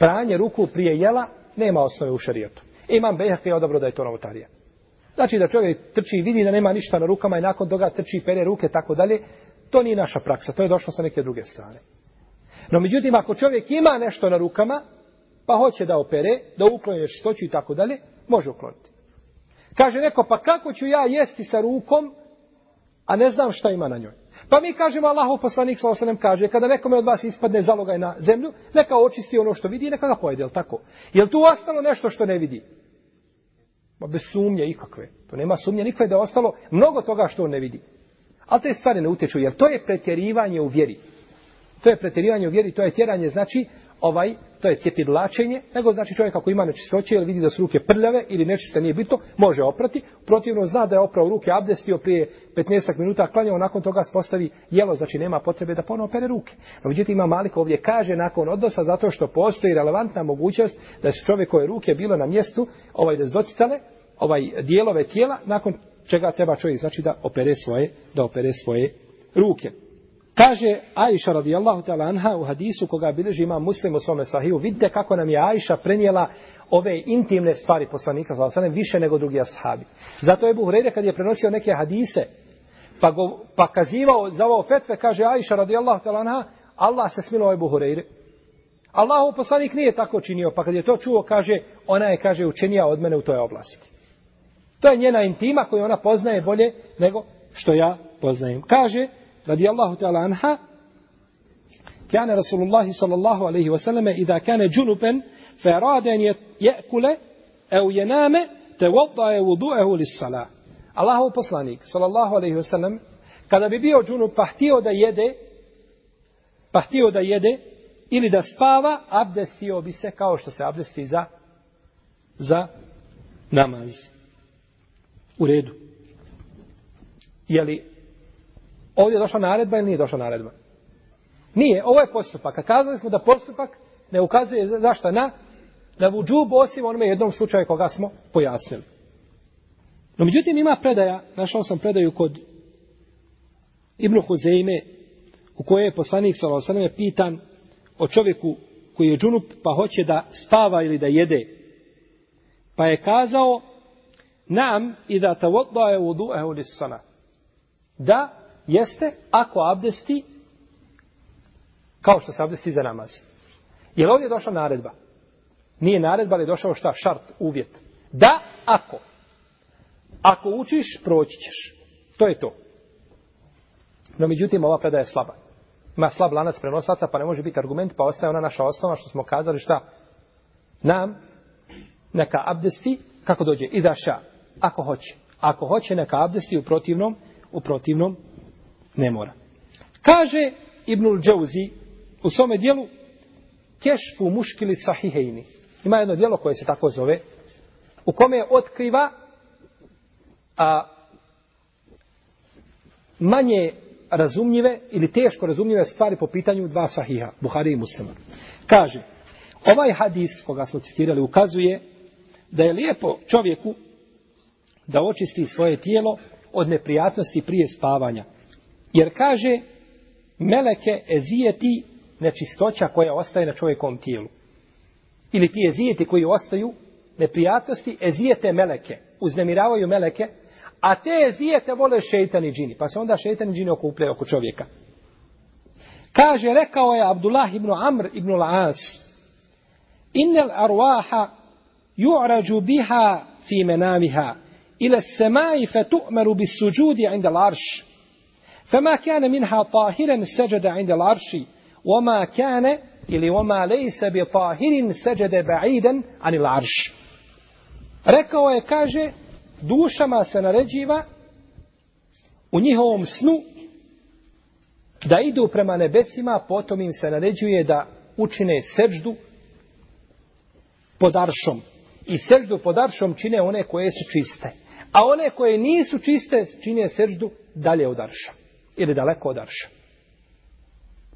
Pranje ruku prije jela nema osnove u šarijetu. Imam Bejhak je odabro da je to novotarija. Znači da čovjek trči i vidi da nema ništa na rukama i nakon toga trči i pere ruke tako dalje, to nije naša praksa, to je došlo sa neke druge strane. No međutim, ako čovjek ima nešto na rukama, pa hoće da opere, da ukloni nečistoću i tako dalje, može ukloniti. Kaže neko, pa kako ću ja jesti sa rukom, a ne znam šta ima na njoj. Pa mi kažemo, Allahov poslanik sa osanem kaže, kada nekome od vas ispadne zalogaj na zemlju, neka očisti ono što vidi i neka ga pojede, jel tako? Jel tu ostalo nešto što ne vidi? Ma bez sumnje ikakve. To nema sumnje nikakve da je ostalo mnogo toga što on ne vidi. Ali te stvari ne utječu, jer to je pretjerivanje u vjeri. To je pretjerivanje u vjeri, to je tjeranje, znači, ovaj, to je cjepidlačenje, nego znači čovjek ako ima nečistoće ili vidi da su ruke prljave ili nečiste nije bitno, može oprati. Protivno zna da je oprao ruke, abdestio prije 15 minuta, klanjao, nakon toga spostavi jelo, znači nema potrebe da ponovo pere ruke. No, međutim, ima Malik ovdje kaže nakon odnosa zato što postoji relevantna mogućnost da su čovjekove ruke bilo na mjestu, ovaj da doticale, ovaj dijelove tijela, nakon čega treba čovjek znači da opere svoje, da opere svoje ruke. Kaže Aisha radijallahu ta'ala anha u hadisu koga bilježi ima muslim u svome sahiju, vidite kako nam je Aisha prenijela ove intimne stvari poslanika sallallahu alejhi više nego drugi ashabi. Zato je Buhari kad je prenosio neke hadise, pa go, pa kazivao za ovo fetve, kaže Aisha radijallahu ta'ala anha, Allah se smilo Ebu Hureyre. Allahu poslanik nije tako činio, pa kad je to čuo, kaže, ona je, kaže, učenija od mene u toj oblasti. To je njena intima koju ona poznaje bolje nego što ja poznajem. Kaže, رضي الله تعالى عنها كان رسول الله صلى الله عليه وسلم إذا كان جنبا فأراد أن يأكل أو ينام توضأ وضوءه للصلاة الله poslanik sallallahu alejhi ve sellem kada bi bio džunup pa htio da jede pa htio da jede ili da spava abdestio bi se kao što se abdesti za za namaz u redu je li Ovdje je došla naredba ili nije došla naredba? Nije, ovo je postupak. A kazali smo da postupak ne ukazuje zašto na na vudžub osim onome jednom slučaju koga smo pojasnili. No međutim ima predaja, našao sam predaju kod Ibn Huzeime u kojoj je poslanik s.a.v. pitan o čovjeku koji je džunup pa hoće da spava ili da jede. Pa je kazao nam i da tavodda je vudu'ehu lissana. Da jeste ako abdesti kao što se abdesti za namaz. Je li ovdje došla naredba? Nije naredba, ali je došao šta? Šart, uvjet. Da, ako. Ako učiš, proći ćeš. To je to. No, međutim, ova predaja je slaba. Ima slab lanac prenosaca, pa ne može biti argument, pa ostaje ona naša osnova, što smo kazali šta? Nam, neka abdesti, kako dođe? I da ša, ako hoće. Ako hoće, neka abdesti u protivnom, u protivnom ne mora. Kaže Ibnul Džauzi u svome dijelu Kešfu muškili sahihejni. Ima jedno dijelo koje se tako zove u kome otkriva a, manje razumljive ili teško razumljive stvari po pitanju dva sahiha, Buhari i Muslima. Kaže, ovaj hadis koga smo citirali ukazuje da je lijepo čovjeku da očisti svoje tijelo od neprijatnosti prije spavanja. Jer kaže, meleke ezijeti nečistoća koja ostaje na čovjekom tijelu. Ili ti ezijeti koji ostaju, neprijatnosti, ezijete meleke, uznemiravaju meleke, a te ezijete vole šeitani džini. Pa se onda šeitani džini okupljaju oko čovjeka. Kaže, rekao je Abdullah ibn Amr ibn Al-As, Innel arwaha ju'rađu biha fi menamiha, ila semai fe tu'meru bis suđudi inda l'arš. فما كان منها طاهرا سجد عند العرش وما كان ili وما ليس بطاهر سجد بعيدا عن العرش rekao je kaže dušama se naređiva u njihovom snu da idu prema nebesima potom im se naređuje da učine seždu pod aršom i seždu pod aršom čine one koje su čiste a one koje nisu čiste čine seždu dalje od arša ili daleko od arša.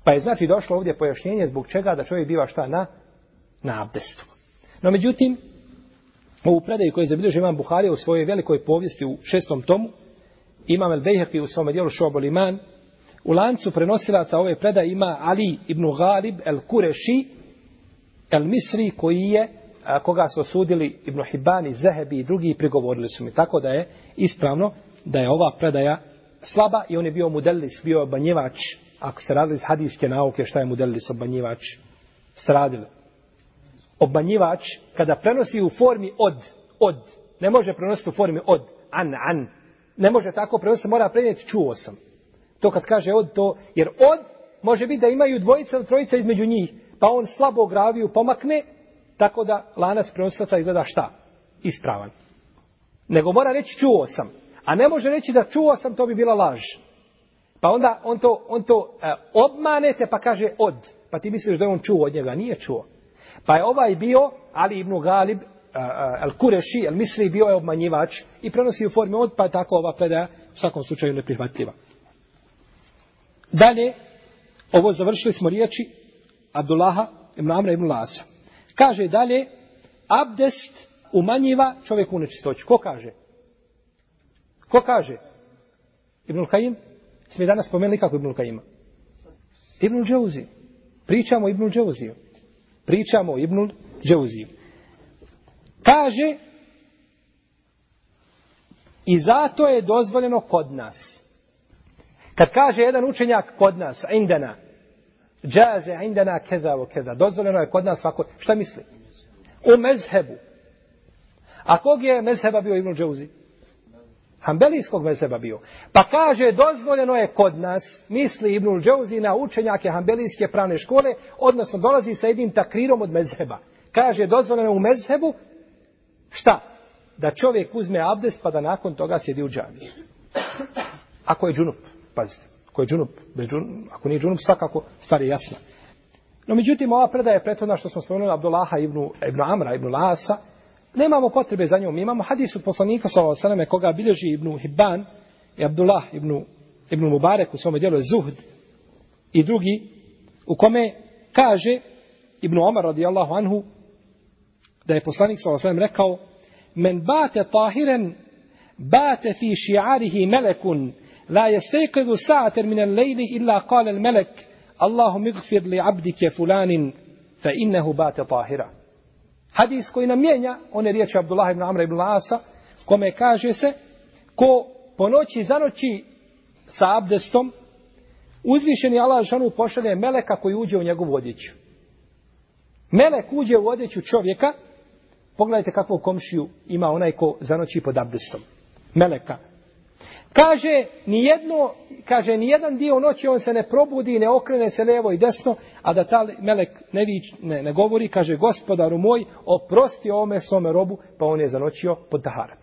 Pa je znači došlo ovdje pojašnjenje zbog čega da čovjek biva šta na, na abdestu. No međutim, ovu predaju koju je zabilježio imam Buharija u svojoj velikoj povijesti u šestom tomu, imam El Bejherki u svom dijelu Šobol Iman, u lancu prenosilaca ove predaje ima Ali ibn Galib El Kureši, El Misri koji je a, koga su osudili Ibn Hibani, Zehebi i drugi prigovorili su mi. Tako da je ispravno da je ova predaja slaba i on je bio mudellis, bio obanjivač. Ako ste radili iz hadijske nauke, šta je mudellis, obanjivač? Ste radili. Obanjivač, kada prenosi u formi od, od, ne može prenositi u formi od, an, an. Ne može tako prenositi, mora prenijeti, čuo sam. To kad kaže od, to, jer od može biti da imaju dvojica ili trojica između njih, pa on slabo graviju pomakne, tako da lanac prenosilaca izgleda šta? Ispravan. Nego mora reći čuo sam. A ne može reći da čuo sam, to bi bila laž. Pa onda on to, on to e, obmanete pa kaže od. Pa ti misliš da je on čuo od njega. Nije čuo. Pa je ovaj bio, Ali ibn Galib, El e, Al-Kureši, Al-Misri, bio je obmanjivač i prenosi u formi od, pa je tako ova predaja u svakom slučaju neprihvatljiva. Dalje, ovo završili smo riječi Abdullaha ibn Amra ibn Lasa. Kaže dalje, abdest umanjiva čovjeku nečistoću. Ko kaže? Ko kaže? Ibn Kajim? Sme danas spomenuli kako Ibn Kajima? Ibn Džauzi. Pričamo o Ibn Džauziju. Pričamo o Ibn Džauziju. Kaže, i zato je dozvoljeno kod nas. Kad kaže jedan učenjak kod nas, indana, džaze indana keda, o keda, dozvoljeno je kod nas svako, šta misli? U mezhebu. A kog je mezheba bio Ibn Džauzi? Hambelijskog mezheba bio. Pa kaže, dozvoljeno je kod nas, misli Ibnul Džauzi na učenjake Hambelijske pravne škole, odnosno dolazi sa jednim takrirom od mezheba. Kaže, dozvoljeno je u mezhebu, šta? Da čovjek uzme abdest pa da nakon toga sjedi u džami. Ako je džunup, pazite. Ako je džunup, bez džunup, ako nije džunup, svakako stvar je jasna. No, međutim, ova predaja je prethodna što smo spomenuli Abdullaha ibn, ibn Amra, ibn Lasa, Nemamo potrebe za njom. Imamo hadis od poslanika sallallahu alejhi ve koga bilježi Ibn Hibban i Abdullah ibn Ibn Mubarek u svom djelu Zuhd i drugi u kome kaže Ibn Omar radijallahu anhu da je poslanik sallallahu alejhi ve rekao men bate tahiran bate fi shi'arihi malakun la yastayqizu sa'atan min al-layli illa qala al-malak Allahumma ighfir li 'abdika fulanin fa innahu bate tahira." Hadis koji nam mijenja, one riječi Abdullah ibn Amra ibn Asa, kome kaže se, ko po noći zanoći sa abdestom, uzvišeni Allah žanu pošalje meleka koji uđe u njegovu odjeću. Melek uđe u odjeću čovjeka, pogledajte kakvu komšiju ima onaj ko zanoći pod abdestom. Meleka. Kaže, ni jedno, kaže, ni jedan dio noći on se ne probudi, ne okrene se levo i desno, a da ta melek ne, vič, ne, ne govori, kaže, gospodaru moj, oprosti ome svome robu, pa on je zanoćio pod taharat.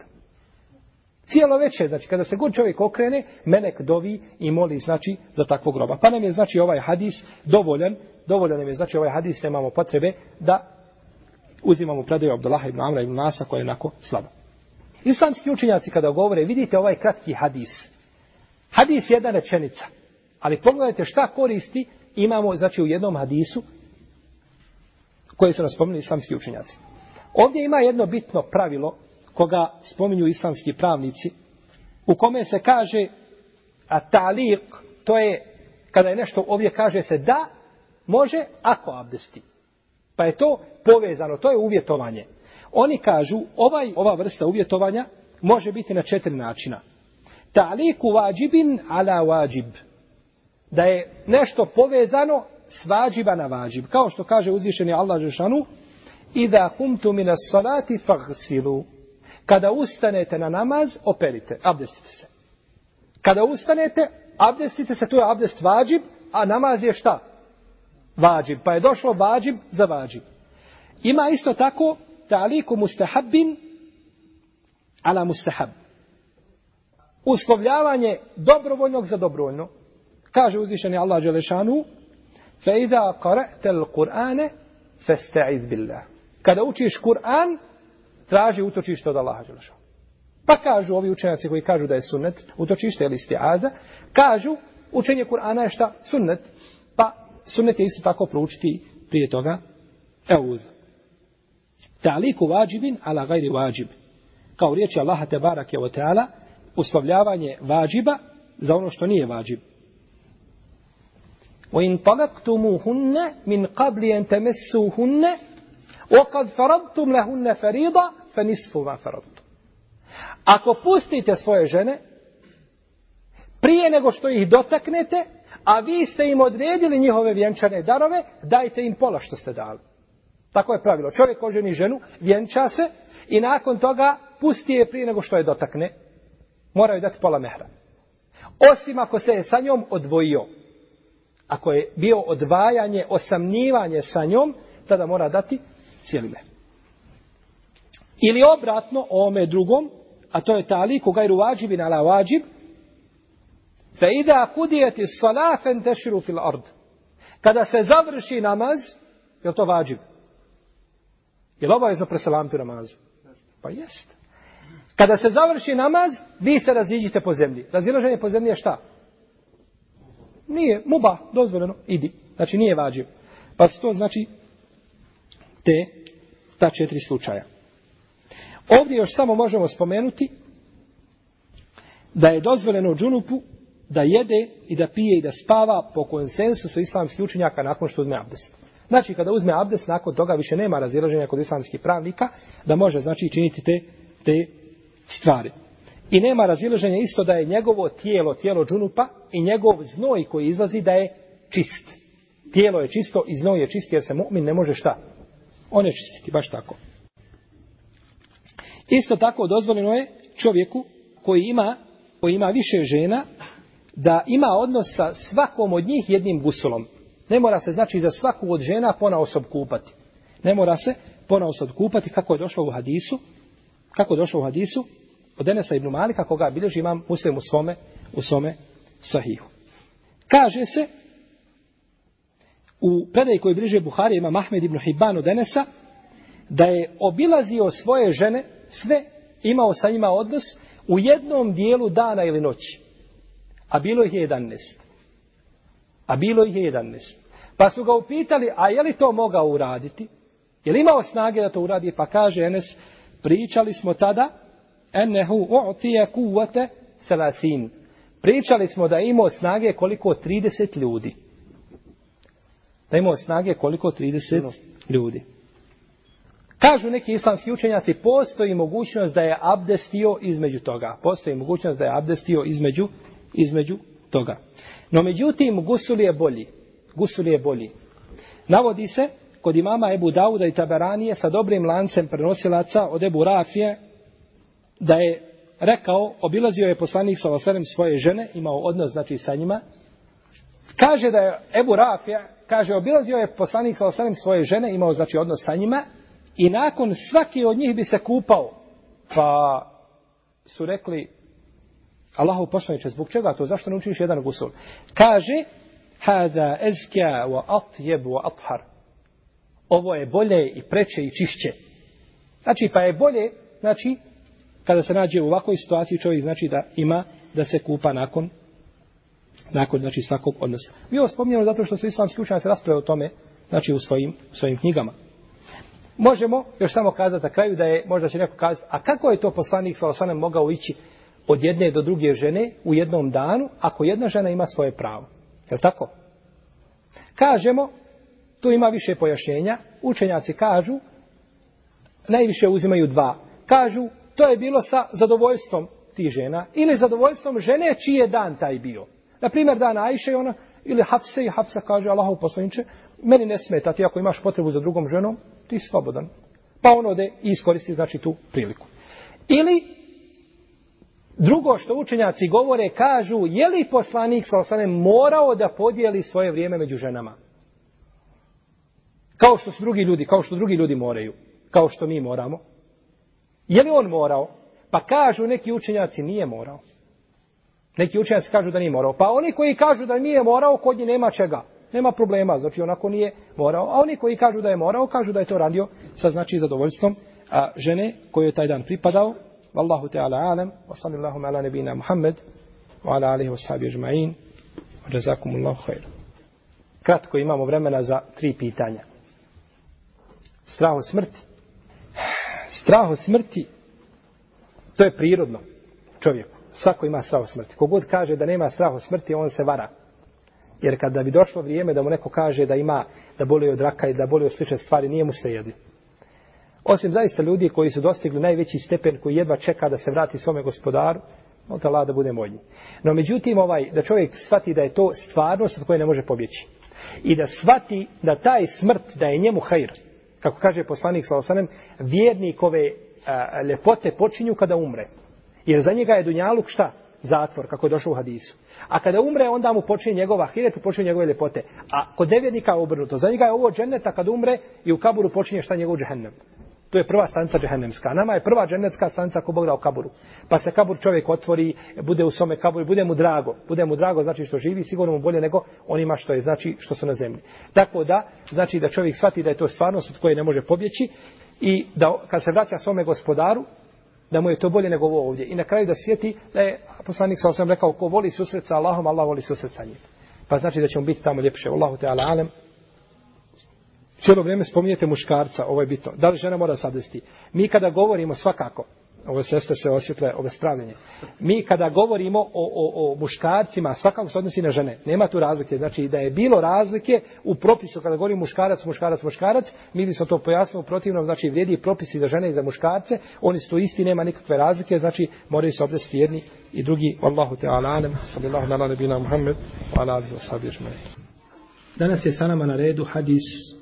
Cijelo večer, znači, kada se god čovjek okrene, melek dovi i moli, znači, za takvog roba. Pa nam je, znači, ovaj hadis dovoljan, dovoljan nam je, znači, ovaj hadis, nemamo potrebe da uzimamo predaju Abdullah ibn Amra ibn Nasa, koja je onako slaba. Islamski učenjaci kada govore, vidite ovaj kratki hadis. Hadis je jedna rečenica. Ali pogledajte šta koristi imamo znači u jednom hadisu koje su nas spomenuli islamski učenjaci. Ovdje ima jedno bitno pravilo koga spominju islamski pravnici u kome se kaže a taliq, to je kada je nešto ovdje kaže se da, može ako abdesti. Pa je to povezano, to je uvjetovanje. Oni kažu, ovaj, ova vrsta uvjetovanja može biti na četiri načina. Ta'liku vađibin ala vađib. Da je nešto povezano s vađiba na vađib. Kao što kaže uzvišeni Allah Žešanu, Iza kumtu minas salati fagsilu. Kada ustanete na namaz, operite, abdestite se. Kada ustanete, abdestite se, to je abdest vađib, a namaz je šta? Vađib. Pa je došlo vađib za vađib. Ima isto tako ta'liku mustahabbin ala mustahab. Uslovljavanje dobrovoljnog za dobrovoljno. Kaže uzvišeni Allah Đelešanu fa iza qara'ta al-Qur'ane fasta'iz billah. Kada učiš Kur'an, traži utočište od Allaha Đelešanu. Pa kažu ovi učenjaci koji kažu da je sunnet, utočište ili istiaza, kažu učenje Kur'ana je šta? Sunnet. Pa sunnet je isto tako proučiti prije toga euz. Ta'liku vađibin ala gajri vađib. Kao riječi Allaha te barak je o teala, uslovljavanje vađiba za ono što nije vađib. وَإِنْ طَلَقْتُمُهُنَّ مِنْ قَبْلِ أَنْ تَمَسُّوهُنَّ وَقَدْ فَرَضْتُمْ لَهُنَّ فَرِيضًا فَنِسْفُ مَا فَرَضْتُمْ Ako pustite svoje žene, prije nego što ih dotaknete, a vi ste im odredili njihove vjenčane darove, dajte im pola što ste dali. Tako je pravilo. Čovjek oženi ženu, vjenča se i nakon toga pusti je prije nego što je dotakne. Moraju dati pola mehra. Osim ako se je sa njom odvojio. Ako je bio odvajanje, osamnivanje sa njom, tada mora dati cijeli mehr. Ili obratno o ome drugom, a to je tali, koga je ruvađib i nala vađib, Fe ida kudijeti salafen teširu fil ard. Kada se završi namaz, je to vađib? Je li obavezno preselamiti u namazu? Pa jest. Kada se završi namaz, vi se raziđite po zemlji. Razilaženje po zemlji je šta? Nije, muba, dozvoljeno, idi. Znači nije vađiv. Pa to znači te, ta četiri slučaja. Ovdje još samo možemo spomenuti da je dozvoljeno džunupu da jede i da pije i da spava po konsensusu islamskih učenjaka nakon što uzme abdest. Znači, kada uzme abdest, nakon toga više nema razilaženja kod islamskih pravnika, da može, znači, činiti te, te stvari. I nema razilaženja isto da je njegovo tijelo, tijelo džunupa i njegov znoj koji izlazi da je čist. Tijelo je čisto i znoj je čist jer se mu'min ne može šta? On je čistiti, baš tako. Isto tako dozvoljeno je čovjeku koji ima, koji ima više žena da ima odnos sa svakom od njih jednim gusulom. Ne mora se znači za svaku od žena pona osob kupati. Ne mora se pona osob kupati kako je došlo u hadisu. Kako je došlo u hadisu? Od Enesa ibn Malika koga bilježi imam muslim u svome, u svome sahihu. Kaže se u predaj koji bliže Buhari ima Mahmed ibn Hibban od Enesa da je obilazio svoje žene sve imao sa njima odnos u jednom dijelu dana ili noći. A bilo ih je 11. A bilo ih je 11. Pa su ga upitali, a je li to mogao uraditi? Je li imao snage da to uradi? Pa kaže Enes, pričali smo tada, ennehu u'tije kuvate selasin. Pričali smo da imao snage koliko 30 ljudi. Da imao snage koliko 30 ljudi. Kažu neki islamski učenjaci, postoji mogućnost da je abdestio između toga. Postoji mogućnost da je abdestio između, između toga. No međutim, gusul je bolji. Gusul je bolji. Navodi se kod imama Ebu Dauda i Taberanije sa dobrim lancem prenosilaca od Ebu Rafije da je rekao, obilazio je poslanik sa Vaserem svoje žene, imao odnos znači sa njima. Kaže da je Ebu Rafija, kaže obilazio je poslanik sa Vaserem svoje žene, imao znači odnos sa njima i nakon svaki od njih bi se kupao. Pa su rekli, Allahu poslaniče, zbog čega to? Zašto ne učiniš jedan gusul? Kaže, hada ezkja wa atjeb wa athar. Ovo je bolje i preče i čišće. Znači, pa je bolje, znači, kada se nađe u ovakvoj situaciji, čovjek znači da ima da se kupa nakon nakon, znači, svakog odnosa. Mi ovo spominjamo zato što su islamski učenjaci rasprave o tome, znači, u svojim, u svojim knjigama. Možemo još samo kazati na kraju da je, možda će neko kazati, a kako je to poslanik sa osanem mogao ići od jedne do druge žene u jednom danu, ako jedna žena ima svoje pravo? Je tako? Kažemo, tu ima više pojašnjenja, učenjaci kažu, najviše uzimaju dva. Kažu, to je bilo sa zadovoljstvom ti žena, ili zadovoljstvom žene čiji je dan taj bio. Na primjer, dan Ajše, ona, ili Hafse i Hafsa kaže, Allahov poslaniče, meni ne smeta, ti ako imaš potrebu za drugom ženom, ti si slobodan. Pa on ode i iskoristi, znači, tu priliku. Ili, drugo što učenjaci govore, kažu, je li poslanik, sa osane, morao da podijeli svoje vrijeme među ženama? Kao što su drugi ljudi, kao što drugi ljudi moraju, kao što mi moramo. Je li on morao? Pa kažu neki učenjaci, nije morao. Neki učenjaci kažu da nije morao. Pa oni koji kažu da nije morao, kod nje nema čega. Nema problema, znači onako nije morao. A oni koji kažu da je morao, kažu da je to radio sa znači zadovoljstvom a, žene kojoj je taj dan pripadao. Wallahu ta'ala alam, wa sallallahu ala nabina Muhammed, wa ala alihi wa sahabi ajma'in, wa jazakumullahu khairu. Kratko imamo vremena za tri pitanja. Strah od smrti. Strah od smrti, to je prirodno čovjeku. Svako ima strah od smrti. Kogod kaže da nema strah od smrti, on se vara. Jer kada bi došlo vrijeme da mu neko kaže da ima, da boli od raka i da boli od slične stvari, nije mu se jedli. Osim zaista ljudi koji su dostigli najveći stepen koji jedva čeka da se vrati svome gospodaru, molite Allah da bude moljni. No međutim, ovaj, da čovjek shvati da je to stvarnost od koje ne može pobjeći. I da shvati da taj smrt, da je njemu hajr. Kako kaže poslanik Salosanem, vjernikove a, lepote počinju kada umre. Jer za njega je Dunjaluk šta? zatvor, kako je došlo u hadisu. A kada umre, onda mu počinje njegova hiret, počinje njegove lepote. A kod nevjernika je obrnuto. Za njega je ovo džennet, a kad umre i u kaburu počinje šta njegov džehennem. To je prva stanica džehennemska. Nama je prva džennetska stanica ako Bog dao kaburu. Pa se kabur čovjek otvori, bude u svome kaburu, bude mu drago. Bude mu drago znači što živi, sigurno mu bolje nego onima što je znači što su na zemlji. Tako da, znači da čovjek shvati da je to stvarnost od koje ne može pobjeći i da kad se vraća svome gospodaru, da mu je to bolje nego ovo ovdje. I na kraju da sjeti da je poslanik sa osam rekao ko voli susret sa Allahom, Allah voli susret sa njim. Pa znači da ćemo biti tamo ljepše. Allahu te ala alem. Cijelo vrijeme spominjete muškarca, ovo je bitno. Da li žena mora sadesti? Mi kada govorimo svakako, ove sestre se osjetle, ove spravljenje. Mi kada govorimo o, o, o muškarcima, svakako se odnosi na žene. Nema tu razlike. Znači da je bilo razlike u propisu kada govorimo muškarac, muškarac, muškarac, mi bismo to pojasnili protivno, znači vrijedi propisi za žene i za muškarce, oni su isti, nema nikakve razlike, znači moraju se obdesti jedni i drugi. Wallahu te alanem, sallallahu ala nabina Muhammed, wa ala alihi wa Danas je sa nama na redu hadis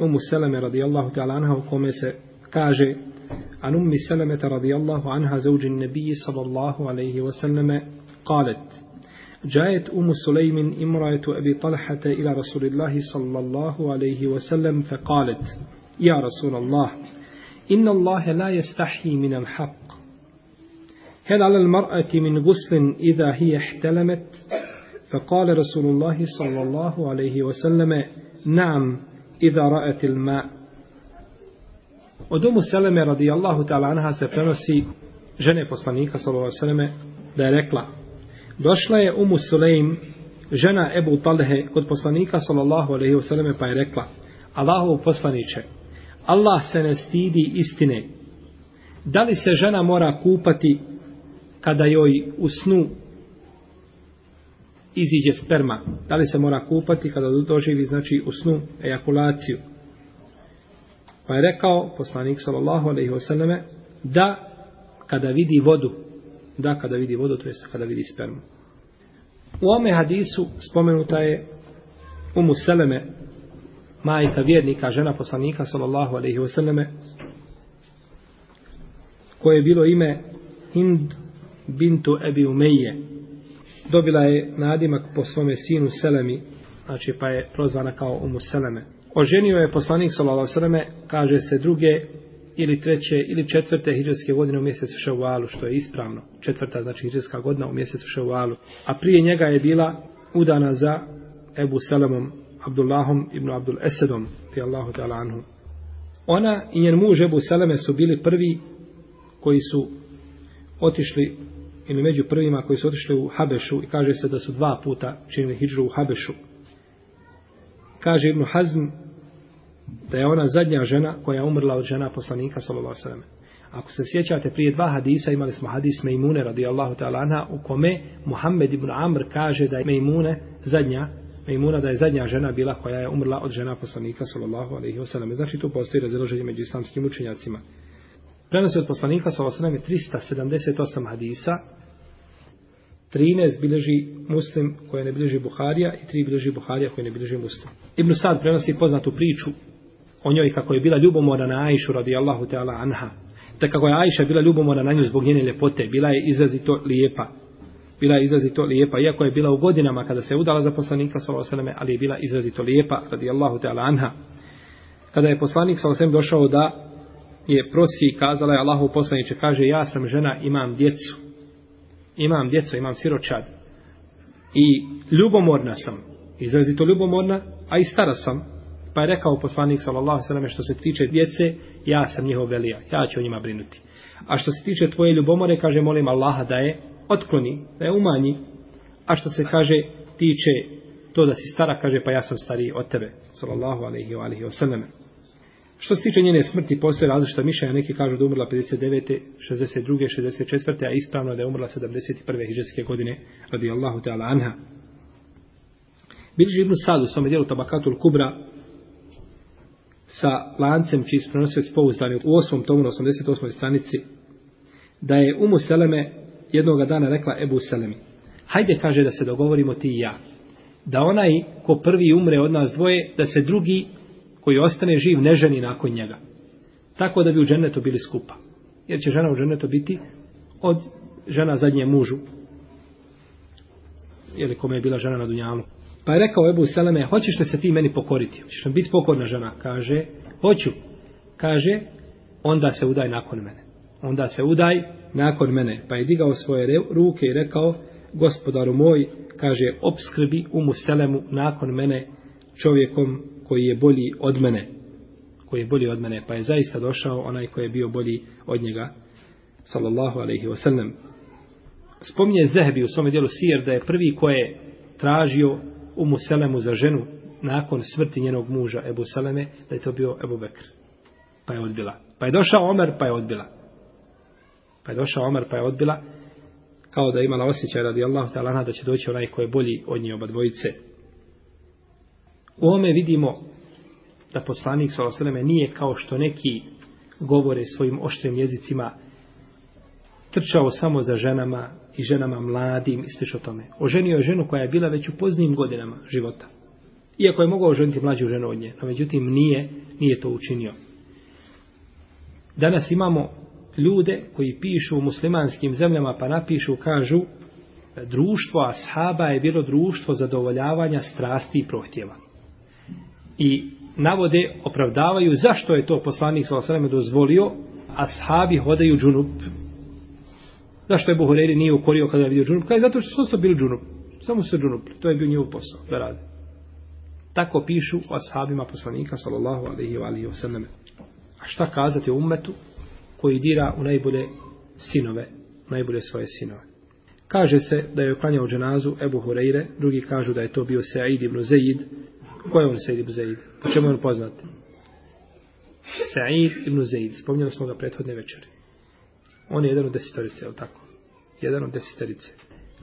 Umu Seleme radijallahu ta'ala anha u kome se kaže سلمة رضي الله عنها زوج النبي صلى الله عليه وسلم قالت جاءت أم سليم امرأة أبي طلحة إلى رسول الله صلى الله عليه وسلم فقالت يا رسول الله إن الله لا يستحي من الحق. هل على المرأة من غسل إذا هي احتلمت؟ فقال رسول الله صلى الله عليه وسلم نعم. idha ra'atil ma Od Umu Seleme radijallahu ta'ala anha se prenosi žene poslanika sallallahu alejhi ve selleme da je rekla Došla je Umu Sulejm žena Ebu Talhe kod poslanika sallallahu alaihi selleme pa je rekla Allahu poslaniće Allah se ne stidi istine. Da li se žena mora kupati kada joj u snu iziđe sperma? Da li se mora kupati kada doživi znači u snu ejakulaciju? Pa je rekao poslanik sallallahu alejhi ve selleme da kada vidi vodu, da kada vidi vodu, to jest kada vidi spermu. U ome hadisu spomenuta je Umu Seleme, majka vjernika, žena poslanika sallallahu alejhi ve selleme koje je bilo ime Hind bintu Ebi Umeje. Dobila je nadimak po svome sinu Selemi, znači pa je prozvana kao Umu Seleme. Oženio je poslanik sallallahu Seleme, kaže se druge ili treće ili četvrte hidžetske godine u mjesecu Ševalu, što je ispravno. Četvrta znači hidžetska godina u mjesecu Ševalu. A prije njega je bila udana za Ebu Selemom, Abdullahom ibn Abdul Esedom, ti Allahu ta'ala anhu. Ona i njen muž Ebu Seleme su bili prvi koji su otišli ili među prvima koji su otišli u Habešu i kaže se da su dva puta činili hidžu u Habešu. Kaže Ibn Hazm da je ona zadnja žena koja je umrla od žena poslanika sallallahu alejhi ve Ako se sjećate prije dva hadisa imali smo hadis Mejmune radijallahu ta'ala anha u kome Muhammed ibn Amr kaže da je Mejmune zadnja Mejmuna da je zadnja žena bila koja je umrla od žena poslanika sallallahu alejhi ve sellem. Znači tu postoji razilaženje među islamskim učenjacima. Prenosi od poslanika sallallahu alejhi ve 378 hadisa 13 bilježi muslim koje ne bilježi Buharija i 3 bilježi Buharija koje ne bilježi muslim. Ibn Sad prenosi poznatu priču o njoj kako je bila ljubomora na Ajšu radijallahu ta'ala anha. Da kako je Ajša bila ljubomora na nju zbog njene ljepote, bila je izrazito lijepa. Bila je izrazito lijepa, iako je bila u godinama kada se udala za poslanika sallallahu ali je bila izrazito lijepa radijallahu ta'ala anha. Kada je poslanik sallallahu došao da je prosi kazala je Allahu poslaniče, kaže ja sam žena imam djecu. Imam djecu, imam siročad. I ljubomorna sam, izrazito ljubomorna, a i stara sam, pa je rekao poslanik sallallahu sallam što se tiče djece, ja sam njihov velija, ja ću o njima brinuti. A što se tiče tvoje ljubomore, kaže molim Allaha da je otkloni, da je umanji, a što se kaže tiče to da si stara, kaže pa ja sam stariji od tebe, sallallahu alaihi wa alaihi wa sallam. Što se tiče njene smrti, postoje različita mišljenja, neki kažu da umrla 59. 62. 64. a ispravno da je umrla 71. hiđarske godine, radi Allahu ta'ala anha. Bilži ibn Sad u svome dijelu Tabakatul Kubra sa lancem čiji su prenosioci pouzdani u 8. tomu na 88. stranici, da je Umu Seleme jednog dana rekla Ebu Selemi, hajde kaže da se dogovorimo ti i ja, da onaj ko prvi umre od nas dvoje, da se drugi koji ostane živ ne ženi nakon njega. Tako da bi u džennetu bili skupa. Jer će žena u džennetu biti od žena zadnje mužu. Ili kome je bila žena na Dunjalu. Pa je rekao Ebu Seleme, hoćeš li se ti meni pokoriti? Hoćeš li biti pokorna žena? Kaže, hoću. Kaže, onda se udaj nakon mene. Onda se udaj nakon mene. Pa je digao svoje ruke i rekao, gospodaru moj, kaže, obskrbi umu selemu nakon mene čovjekom koji je bolji od mene. Koji je bolji od mene. Pa je zaista došao onaj koji je bio bolji od njega. Sallallahu alaihi wa sallam. Spominje Zehbi u svome dijelu Sijer da je prvi koji je tražio umu selemu za ženu nakon smrti njenog muža Ebu Seleme, da je to bio Ebu Bekr. Pa je odbila. Pa je došao Omer, pa je odbila. Pa je došao Omer, pa je odbila. Kao da je imala osjećaj radi ta'ala da će doći onaj koji je bolji od nje oba dvojice. U ome vidimo da poslanik s.a.v. nije kao što neki govore svojim oštrim jezicima trčao samo za ženama i ženama mladim i slično tome. Oženio je ženu koja je bila već u poznijim godinama života. Iako je mogao oženiti mlađu ženu od nje, no međutim nije, nije to učinio. Danas imamo ljude koji pišu u muslimanskim zemljama pa napišu, kažu društvo ashaba je bilo društvo zadovoljavanja strasti i prohtjeva. I navode, opravdavaju zašto je to poslanik s.a.v. dozvolio ashabi hodaju džunup. Zašto je Buhureri nije ukorio kada je vidio džunup? Kaj zato što su bili džunup. Samo su džunupli. To je bio njihov posao da rade. Tako pišu o ashabima poslanika sallallahu alaihi wa alaihi wa sallam. A šta kazati o ummetu koji dira u najbolje sinove, najbolje svoje sinove. Kaže se da je oklanjao dženazu Ebu Hureyre, drugi kažu da je to bio Sa'id ibn Zaid. Ko je on Sa'id ibn Zaid? Po čemu je on poznat? Sa'id ibn Zaid. Spomnjali smo ga prethodne večeri. On je jedan od desetorice, je li tako? Jedan od desetorice.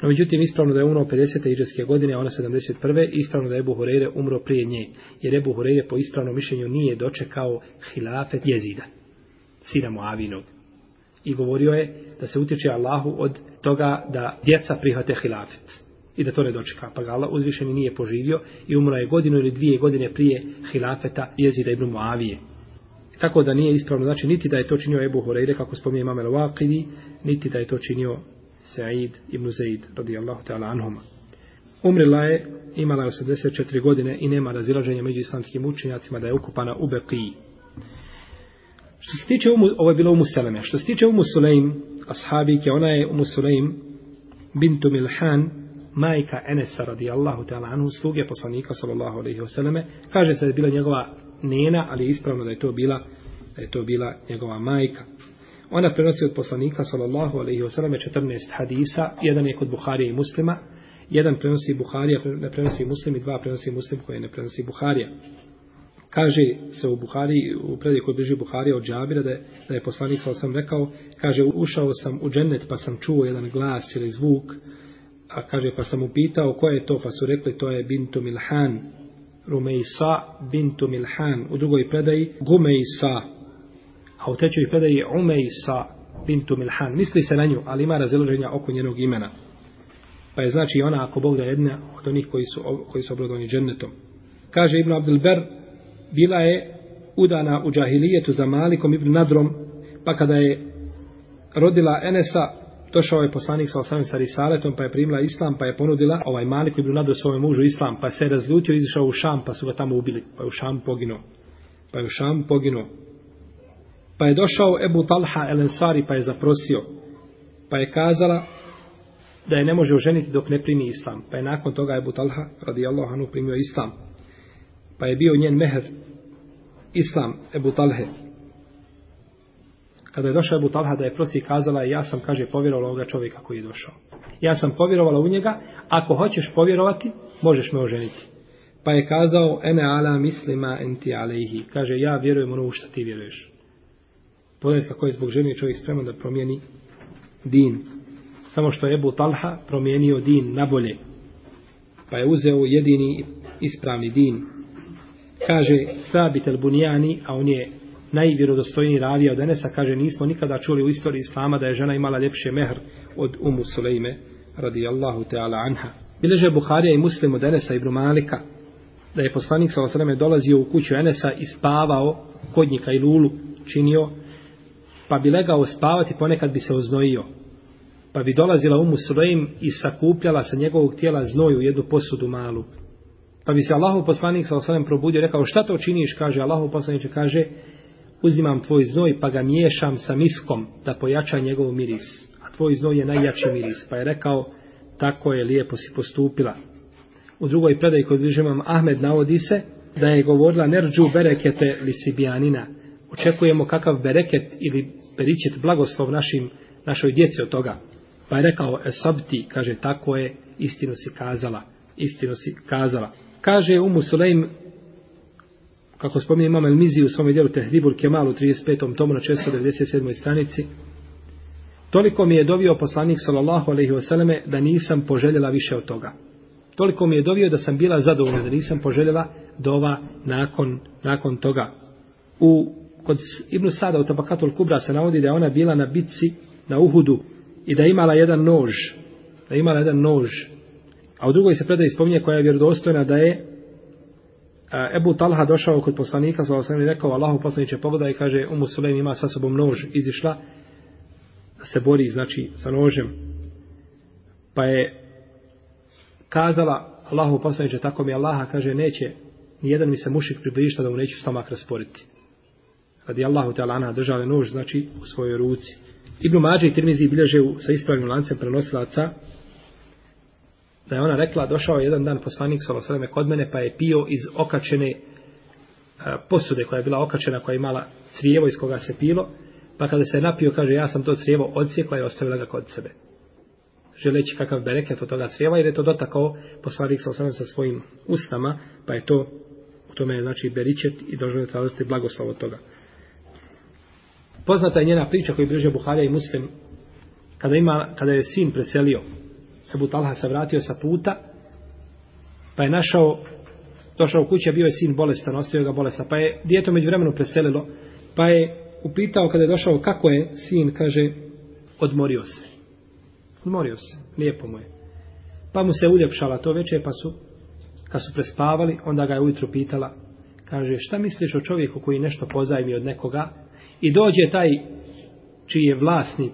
No, međutim, ispravno da je umro 50. iđeske godine, a ona 71. Ispravno da je Ebu Hureyre umro prije nje. Jer Ebu Hureyre po ispravnom mišljenju nije dočekao hilafet jezida sina Muavinog. I govorio je da se utječe Allahu od toga da djeca prihvate hilafet. I da to ne dočeka. Pa ga Allah uzvišeni nije poživio i umro je godinu ili dvije godine prije hilafeta jezida ibn Muavije. Tako da nije ispravno, znači niti da je to činio Ebu Horeire, kako spominje Imam El-Waqidi, niti da je to činio Sa'id ibn Zaid, radijallahu ta'ala anhuma. Umrila je, imala je 84 godine i nema razilaženja među islamskim učenjacima da je ukupana u Beqiji. Što se tiče umu, ovo je bilo umu Seleme, što se tiče umu Suleim, ashabike, ona je umu Suleim, bintu Milhan, majka Enesa radijallahu ta'ala anhu, sluge poslanika sallallahu alaihi wasallame, kaže se da je bila njegova nena, ali je ispravno da je to bila, da je to bila njegova majka. Ona prenosi od poslanika sallallahu alaihi wasallame 14 hadisa, jedan je kod Buharija i muslima, jedan prenosi Buharija, ne prenosi muslim i dva prenosi muslim koje ne prenosi Buharija kaže se u Buhari, u predaju koji bliži Buharija od Džabira, da je, da je poslanik sa sam rekao, kaže, ušao sam u džennet pa sam čuo jedan glas ili zvuk, a kaže, pa sam upitao koja je to, pa su rekli, to je Bintu Milhan, Rumejsa Bintu Milhan, u drugoj predaji Gumejsa, a u trećoj predaji Umejsa Bintu Milhan. Misli se na nju, ali ima raziloženja oko njenog imena. Pa je znači ona, ako Bog da jedna od onih koji su, koji su obrodovani džennetom. Kaže Ibn Abdelber, bila je udana u džahilijetu za Malikom ibn Nadrom, pa kada je rodila Enesa, došao je poslanik sa osamim sa Risaletom, pa je primila Islam, pa je ponudila ovaj Malik ibn nadao svojom mužu Islam, pa se je razljutio, izišao u Šam, pa su ga tamo ubili, pa je u Šam poginuo. Pa je u Šam poginuo. Pa je došao Ebu Talha el Ensari, pa je zaprosio, pa je kazala da je ne može oženiti dok ne primi Islam. Pa je nakon toga Ebu Talha, radijallahu anhu, primio Islam pa je bio njen meher Islam Ebu Talhe. Kada je došao Ebu Talha da je prosi kazala, ja sam, kaže, povjerovala ovoga čovjeka koji je došao. Ja sam povjerovala u njega, ako hoćeš povjerovati, možeš me oženiti. Pa je kazao, ene ala mislima enti alejhi. Kaže, ja vjerujem ono u što ti vjeruješ. Pogledajte kako je zbog žene čovjek spreman da promijeni din. Samo što je Ebu Talha promijenio din na bolje. Pa je uzeo jedini ispravni din kaže Sabit el Bunjani, a on je najvjerodostojniji ravija od Enesa, kaže nismo nikada čuli u istoriji Islama da je žena imala ljepše mehr od Umu Sulejme, radijallahu ta'ala anha. Bileže Buharija i Muslim od Enesa ibn Malika, da je poslanik sa osreme dolazio u kuću Enesa i spavao kodnika i lulu činio, pa bi legao spavati, ponekad bi se oznojio. Pa bi dolazila Umu Sulejm i sakupljala sa njegovog tijela znoju u jednu posudu malu. Pa bi se Allahov poslanik sa osanem probudio i rekao šta to činiš, kaže Allahov poslanik kaže uzimam tvoj znoj pa ga miješam sa miskom da pojača njegov miris. A tvoj znoj je najjači miris. Pa je rekao, tako je lijepo si postupila. U drugoj predaji kod bližemam Ahmed navodi se da je govorila nerđu berekete li sibijanina. Očekujemo kakav bereket ili peričet blagoslov našim, našoj djeci od toga. Pa je rekao, esabti, kaže, tako je, istinu si kazala. Istinu si kazala. Kaže Umu Sulejm, kako spominje imam El Mizi u svom dijelu Tehribul Kemal u 35. tomu na 697. stranici, toliko mi je dovio poslanik sallallahu alaihi wasallame da nisam poželjela više od toga. Toliko mi je dovio da sam bila zadovoljna, da nisam poželjela dova nakon, nakon toga. U, kod Ibn Sada u Tabakatul Kubra se navodi da je ona bila na bitci na Uhudu i da je imala jedan nož, da je imala jedan nož, a u drugoj se predaj spominje koja je vjerodostojna da je Ebu Talha došao kod poslanika, sa osam i rekao, Allahu poslaniće pogleda i kaže, Umu Sulejm ima sa sobom nož, izišla, da se bori, znači, sa nožem. Pa je kazala, Allahu poslaniće, tako mi Allaha, kaže, neće, nijedan mi se mušik približiti da mu neću stomak rasporiti. Radi Allahu te Alana držale nož, znači, u svojoj ruci. Ibn Mađe i Tirmizi bilježe u, sa ispravnim lancem prenosilaca, da je ona rekla, došao je jedan dan poslanik Salosaleme kod mene, pa je pio iz okačene e, posude koja je bila okačena, koja je imala crijevo iz koga se pilo, pa kada se je napio, kaže, ja sam to crijevo odsjekla i ostavila ga kod sebe. Želeći kakav bereket od toga crijeva, jer je to dotakao poslanik Salosaleme sa svojim ustama, pa je to, u tome je znači beričet i dožele tražiti blagoslov od toga. Poznata je njena priča koju bliže Buharija i Muslim, kada, ima, kada je sin preselio, Ebu Talha se vratio sa puta, pa je našao, došao u kuće, bio je sin bolestan, ostavio ga bolestan, pa je djeto među vremenu preselilo, pa je upitao kada je došao kako je sin, kaže, odmorio se. Odmorio se, lijepo mu je. Pa mu se uljepšala to veče, pa su, kad su prespavali, onda ga je ujutru pitala, kaže, šta misliš o čovjeku koji nešto pozajmi od nekoga i dođe taj čiji je vlasnik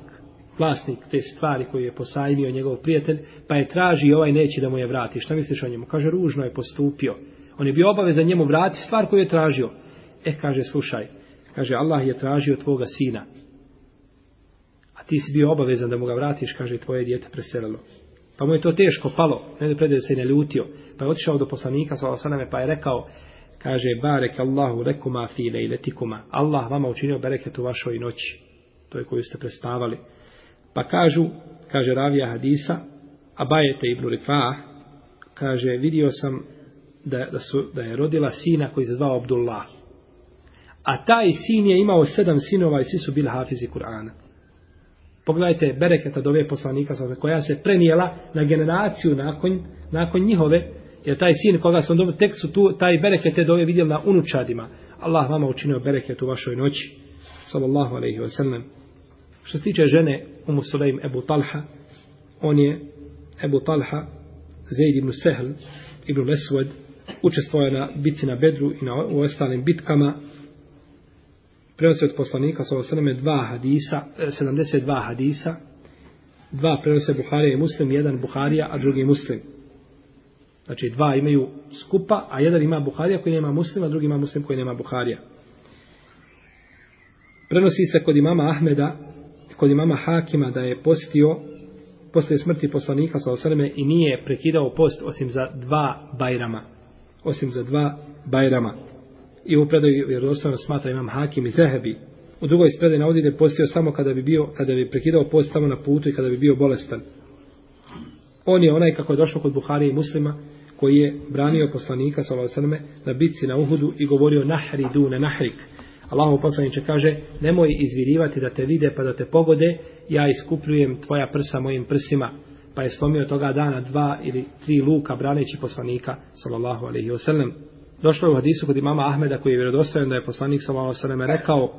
vlasnik te stvari koju je posajmio njegov prijatelj, pa je traži i ovaj neće da mu je vrati. Šta misliš o njemu? Kaže, ružno je postupio. On je bio obavezan njemu vrati stvar koju je tražio. E, kaže, slušaj, kaže, Allah je tražio tvoga sina. A ti si bio obavezan da mu ga vratiš, kaže, tvoje djete preselilo. Pa mu je to teško palo, ne da se ne ljutio. Pa je otišao do poslanika, sallallahu pa je rekao, kaže, barek Allahu lekuma fi lejletikuma. Allah vama učinio bereket u vašoj noći. To je koju ste prespavali. Pa kažu, kaže ravija hadisa, a bajete ibn Rifah, kaže, vidio sam da, da, su, da je rodila sina koji se zvao Abdullah. A taj sin je imao sedam sinova i svi su bili hafizi Kur'ana. Pogledajte bereketa dove poslanika koja se prenijela na generaciju nakon, nakon njihove, jer taj sin koga su dobili, tek su tu, taj bereket te dove vidjeli na unučadima. Allah vama učinio bereket u vašoj noći. Sallallahu alaihi wa sallam. Što se tiče žene Umu Sulaim Ebu Talha, on je Ebu Talha, Zaid ibn Sehl, ibn Lesvod, učestvuje na bitci na Bedru i na u ostalim bitkama, prenosi od poslanika sa osrame dva hadisa, e, 72 hadisa, dva prenose Buharija i Muslim, jedan Buharija, a drugi Muslim. Znači dva imaju skupa, a jedan ima Buharija koji nema Muslim, a drugi ima Muslim koji nema Buharija. Prenosi se kod imama Ahmeda kod imama Hakima da je postio posle smrti poslanika sa osaleme i nije prekidao post osim za dva bajrama. Osim za dva bajrama. I u predaju vjerodostojno smatra imam Hakim i Zehebi. U drugoj spredaj navodi da je postio samo kada bi bio, kada bi prekidao post samo na putu i kada bi bio bolestan. On je onaj kako je došao kod Buhari i muslima, koji je branio poslanika sa osaleme na bitci na Uhudu i govorio nahri dune nahrik. Allahu poslaniče kaže, nemoj izvirivati da te vide pa da te pogode, ja iskupljujem tvoja prsa mojim prsima. Pa je slomio toga dana dva ili tri luka braneći poslanika, sallallahu alaihi wasallam. Došlo je u hadisu kod imama Ahmeda koji je vjerodostojan da je poslanik, sallallahu alaihi wasallam, rekao,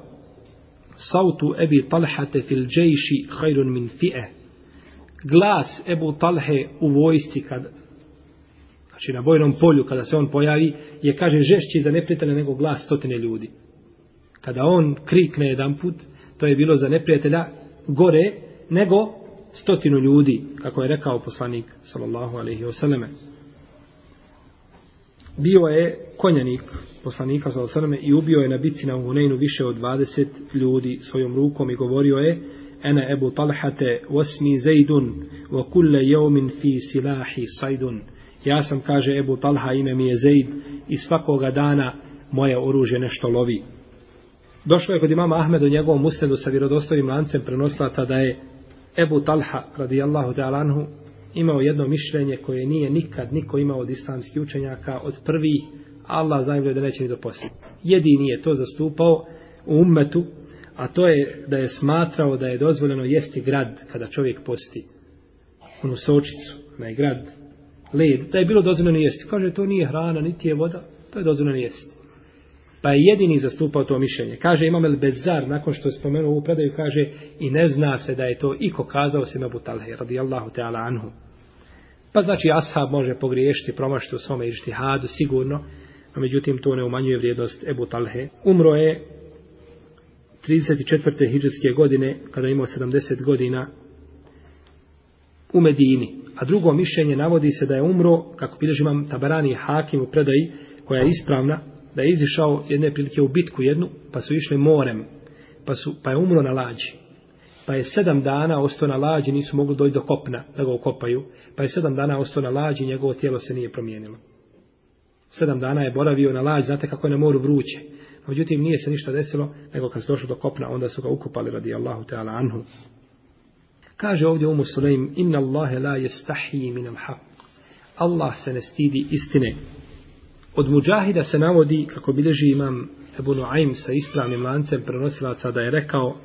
sautu ebi talhate fil džejši hajrun min fi'e. Glas Ebu Talhe u vojsci kad znači na bojnom polju kada se on pojavi je kaže žešći za neprijatelja nego glas stotine ljudi kada on krikne jedan put, to je bilo za neprijatelja gore nego stotinu ljudi, kako je rekao poslanik sallallahu alaihi wasallam. Bio je konjanik poslanika sallallahu alaihi osaname i ubio je na bitci na Huneinu više od 20 ljudi svojom rukom i govorio je Ana Ebu Talhate wasmi Zaidun wa kulle jeumin fi silahi sajdun. Ja sam, kaže Ebu Talha, ime mi je Zaid i svakoga dana moje oružje nešto lovi. Došlo je kod imama Ahmed u njegovom usnedu sa vjerodostojnim lancem prenoslaca da je Ebu Talha, radijallahu ta'alanhu imao jedno mišljenje koje nije nikad niko imao od islamskih učenjaka od prvih, Allah zajmljuje da neće ni do poslije. Jedini je to zastupao u ummetu, a to je da je smatrao da je dozvoljeno jesti grad kada čovjek posti. Onu sočicu, onaj grad, led, da je bilo dozvoljeno jesti. Kaže, to nije hrana, niti je voda, to je dozvoljeno jesti. Pa je jedini zastupao to mišljenje. Kaže Imam El Bezar, nakon što je spomenuo ovu predaju, kaže i ne zna se da je to iko kazao se Mebu Talhe, radijallahu ta'ala anhu. Pa znači ashab može pogriješiti, promašiti u svome ištihadu, sigurno, a međutim to ne umanjuje vrijednost Ebu Talhe. Umro je 34. hijđarske godine, kada je imao 70 godina, u Medini. A drugo mišljenje navodi se da je umro, kako bilježi imam Tabarani Hakim u predaji, koja je ispravna, da je izišao jedne prilike u bitku jednu, pa su išli morem, pa, su, pa je umro na lađi. Pa je sedam dana ostao na lađi, nisu mogli doći do kopna da ga ukopaju, pa je sedam dana ostao na lađi, njegovo tijelo se nije promijenilo. Sedam dana je boravio na lađi, znate kako je na moru vruće. Međutim, nije se ništa desilo, nego kad su došli do kopna, onda su ga ukopali radi Allahu Teala anhu. Kaže ovdje Umu Sulejm, inna Allahe la jestahiji minal haq. Allah se ne stidi istine. Od muđahida se navodi, kako bilježi imam Ebu Nuaym sa ispravnim lancem prenosilaca, da je rekao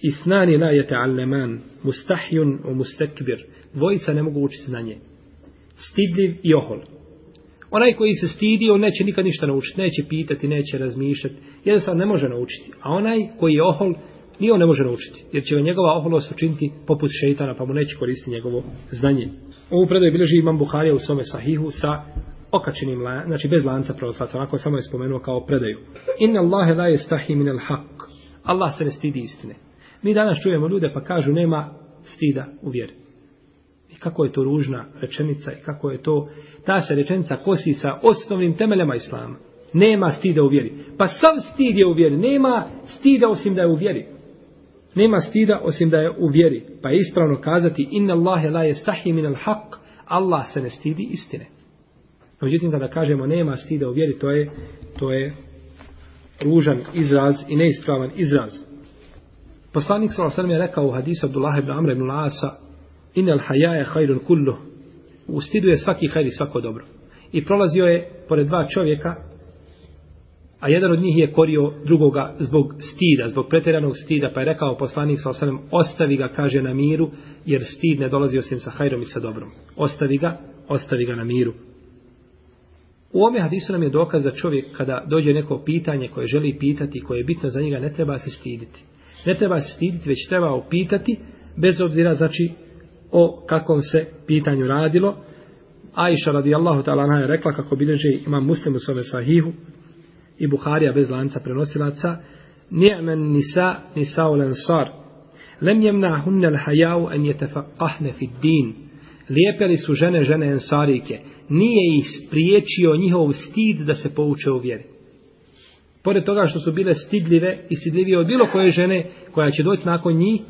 Isnani la je ta'alleman, mustahjun o mustekbir. Dvojica ne mogu učiti znanje. Stidljiv i ohol. Onaj koji se stidi, on neće nikad ništa naučiti. Neće pitati, neće razmišljati. Jednostavno ne može naučiti. A onaj koji je ohol, ni on ne može naučiti. Jer će ga njegova oholost učiniti poput šeitana, pa mu neće koristiti njegovo znanje. Ovu predaju bilježi imam Buharija u svome sahihu sa okačenim lan, znači bez lanca pravoslaca, onako samo je spomenuo kao predaju. Inna Allahe la jestahi min al haq. Allah se ne stidi istine. Mi danas čujemo ljude pa kažu nema stida u vjeri. I kako je to ružna rečenica i kako je to, ta se rečenica kosi sa osnovnim temeljama Islama. Nema stida u vjeri. Pa sam stid je u vjeri. Nema stida osim da je u vjeri. Nema stida osim da je u vjeri. Pa je ispravno kazati inna Allahe la jestahi min al haq. Allah se ne stidi istine. Međutim, kada kažemo nema stida u vjeri, to je, to je ružan izraz i neispravan izraz. Poslanik s.a.v. je rekao u hadisu Abdullah ibn Amr ibn Lasa Inel hajaje hajrun kullu U stidu je svaki hajr i svako dobro. I prolazio je pored dva čovjeka a jedan od njih je korio drugoga zbog stida, zbog pretjeranog stida, pa je rekao poslanik s.a.v. ostavi ga, kaže na miru, jer stid ne dolazi osim sa hajrom i sa dobrom. Ostavi ga, ostavi ga na miru. U ome hadisu nam je dokaz da čovjek kada dođe neko pitanje koje želi pitati, koje je bitno za njega, ne treba se stiditi. Ne treba se stiditi, već treba upitati, bez obzira znači o kakvom se pitanju radilo. Aisha radijallahu ta'ala je rekla kako bilježe imam muslim u svome sahihu i Buharija bez lanca prenosilaca ni'men nisa nisa u lansar lem jemna hunne l'hajau en jetefaqahne fid din lijepe li su žene žene ensarike nije ih spriječio njihov stid da se pouče u vjeri. Pored toga što su bile stidljive i stidljivije od bilo koje žene koja će doći nakon njih,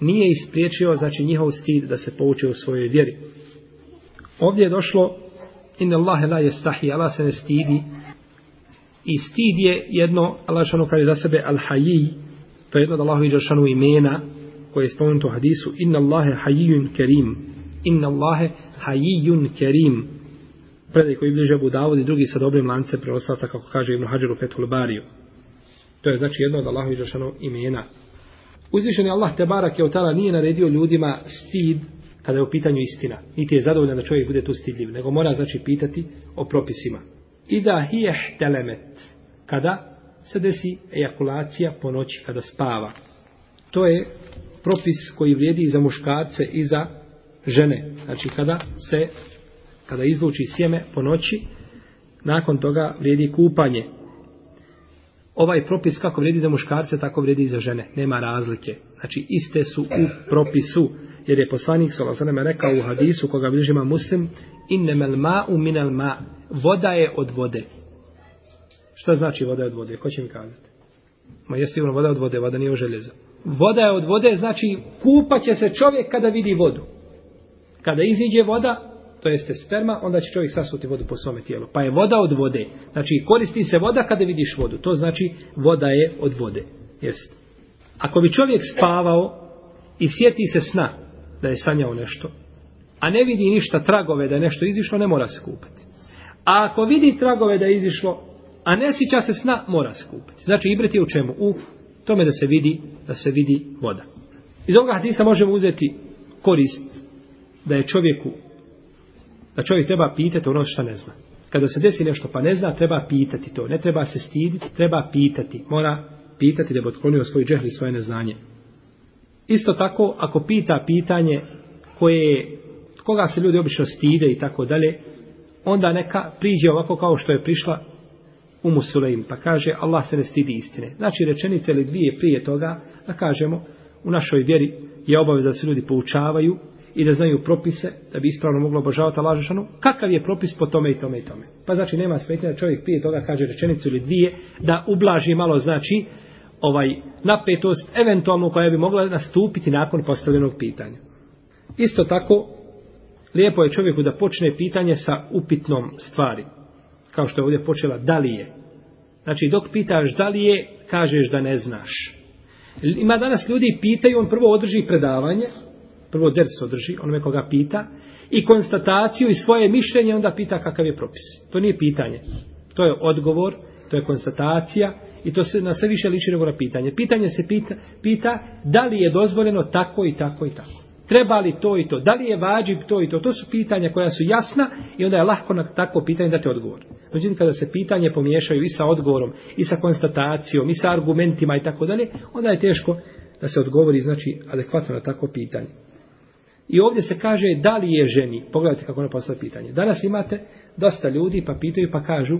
nije ih spriječio znači njihov stid da se pouče u svojoj vjeri. Ovdje je došlo in Allah la yastahi, Allah se ne stidi. I stid je jedno, Allah šanu kaže za sebe al-hayi, to je jedno od Allahovi šanu imena koje je spomenuto u hadisu, inna Allahe hayyun kerim, inna Allahe hayyun kerim, predaj koji bliže Abu Davud i drugi sa dobrim lancem preostata, kako kaže Ibn Hajar u Fethul Bariju. To je znači jedno od Allahu izrašano imena. Uzvišeni Allah te barak je otala nije naredio ljudima stid kada je u pitanju istina. Niti je zadovoljan da čovjek bude tu stidljiv, nego mora znači pitati o propisima. I da hije telemet, kada se desi ejakulacija po noći, kada spava. To je propis koji vrijedi i za muškarce i za žene. Znači kada se kada izluči sjeme po noći, nakon toga vrijedi kupanje. Ovaj propis kako vrijedi za muškarce, tako vrijedi i za žene. Nema razlike. Znači, iste su u propisu. Jer je poslanik Salosaneme rekao u hadisu koga bližima muslim, innemel ma u minel ma. Voda je od vode. Šta znači voda je od vode? Ko će mi kazati? Ma je sigurno voda od vode, voda nije u željezu. Voda je od vode, znači kupa će se čovjek kada vidi vodu. Kada iziđe voda, to jeste sperma, onda će čovjek sasuti vodu po svome tijelu. Pa je voda od vode. Znači koristi se voda kada vidiš vodu. To znači voda je od vode. Jest. Ako bi čovjek spavao i sjeti se sna da je sanjao nešto, a ne vidi ništa tragove da je nešto izišlo, ne mora se kupati. A ako vidi tragove da je izišlo, a ne sjeća se sna, mora se kupati. Znači ibret je u čemu? U tome da se vidi, da se vidi voda. Iz ovoga hadisa možemo uzeti korist da je čovjeku da čovjek treba pitati ono što ne zna. Kada se desi nešto pa ne zna, treba pitati to. Ne treba se stiditi, treba pitati. Mora pitati da bi otklonio svoj džehli, svoje neznanje. Isto tako, ako pita pitanje koje, koga se ljudi obično stide i tako dalje, onda neka priđe ovako kao što je prišla u Musulejim, pa kaže Allah se ne stidi istine. Znači rečenice ili dvije prije toga, da kažemo, u našoj vjeri je obaveza da se ljudi poučavaju i da znaju propise, da bi ispravno moglo obožavati Allah Žešanu, kakav je propis po tome i tome i tome. Pa znači nema smetnja da čovjek prije toga kaže rečenicu ili dvije, da ublaži malo znači ovaj napetost eventualno koja bi mogla nastupiti nakon postavljenog pitanja. Isto tako, lijepo je čovjeku da počne pitanje sa upitnom stvari. Kao što je ovdje počela, da li je. Znači, dok pitaš da li je, kažeš da ne znaš. Ima danas ljudi pitaju, on prvo održi predavanje, prvo ders održi, onome koga pita, i konstataciju i svoje mišljenje, onda pita kakav je propis. To nije pitanje. To je odgovor, to je konstatacija i to se na sve više liči nego na pitanje. Pitanje se pita, pita da li je dozvoljeno tako i tako i tako. Treba li to i to? Da li je vađib to i to? To su pitanja koja su jasna i onda je lahko na takvo pitanje dati odgovor. Međutim, kada se pitanje pomiješaju i sa odgovorom, i sa konstatacijom, i sa argumentima i tako dalje, onda je teško da se odgovori, znači, adekvatno na takvo pitanje. I ovdje se kaže da li je ženi. Pogledajte kako ona postavlja pitanje. Danas imate dosta ljudi pa pitaju pa kažu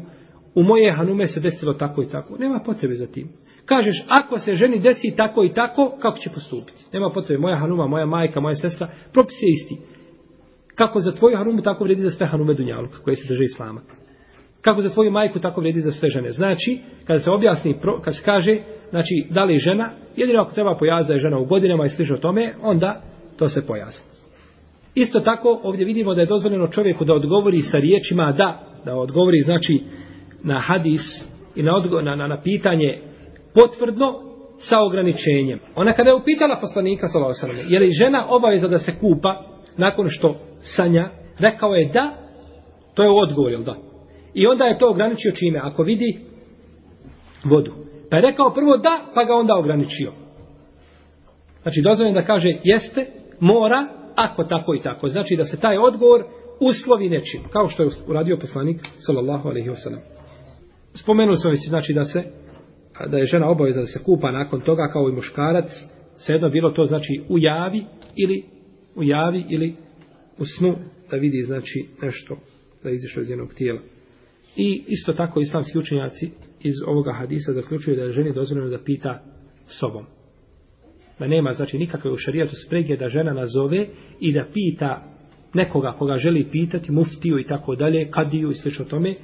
u moje hanume se desilo tako i tako. Nema potrebe za tim. Kažeš, ako se ženi desi tako i tako, kako će postupiti? Nema potrebe. Moja hanuma, moja majka, moja sestra, propis je isti. Kako za tvoju hanumu, tako vredi za sve hanume Dunjaluka koje se drže islama. Kako za tvoju majku, tako vredi za sve žene. Znači, kada se objasni, kad se kaže, znači, da li žena, jedino ako treba pojasniti da je žena u godinama i slično tome, onda to se pojasni. Isto tako ovdje vidimo da je dozvoljeno čovjeku da odgovori sa riječima da, da odgovori znači na hadis i na, odgo, na, na, na pitanje potvrdno sa ograničenjem. Ona kada je upitala poslanika sallallahu je li žena obaveza da se kupa nakon što sanja, rekao je da, to je odgovor, jel da? I onda je to ograničio čime? Ako vidi vodu. Pa je rekao prvo da, pa ga onda ograničio. Znači, dozvoljeno da kaže jeste, mora, ako tako i tako. Znači da se taj odgovor uslovi nečim, kao što je uradio poslanik sallallahu alejhi ve sellem. Spomenuli smo već znači da se da je žena obavezna da se kupa nakon toga kao i muškarac, svejedno bilo to znači u javi ili u javi ili u snu da vidi znači nešto da izišlo iz njenog tijela. I isto tako islamski učenjaci iz ovoga hadisa zaključuju da je ženi dozvoljeno da pita sobom da nema znači nikakve u šarijatu sprege da žena nazove i da pita nekoga koga želi pitati, muftiju i tako dalje, kadiju i slično tome,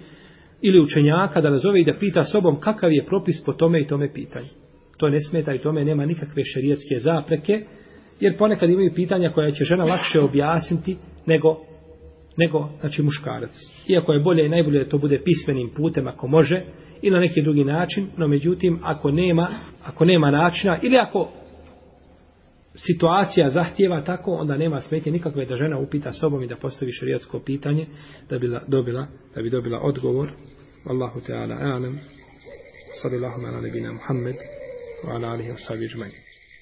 ili učenjaka da nazove i da pita sobom kakav je propis po tome i tome pitanju. To ne smeta i tome nema nikakve šarijatske zapreke, jer ponekad imaju pitanja koja će žena lakše objasniti nego, nego znači muškarac. Iako je bolje i najbolje da to bude pismenim putem ako može, ili na neki drugi način, no međutim, ako nema, ako nema načina, ili ako situacija zahtjeva tako, onda nema smetje nikakve da žena upita sobom i da postavi šarijatsko pitanje da bi dobila, da bi dobila odgovor. Allahu Teala a'lam. Sallallahu ala nebina Muhammed wa ala alihi wa sahbihi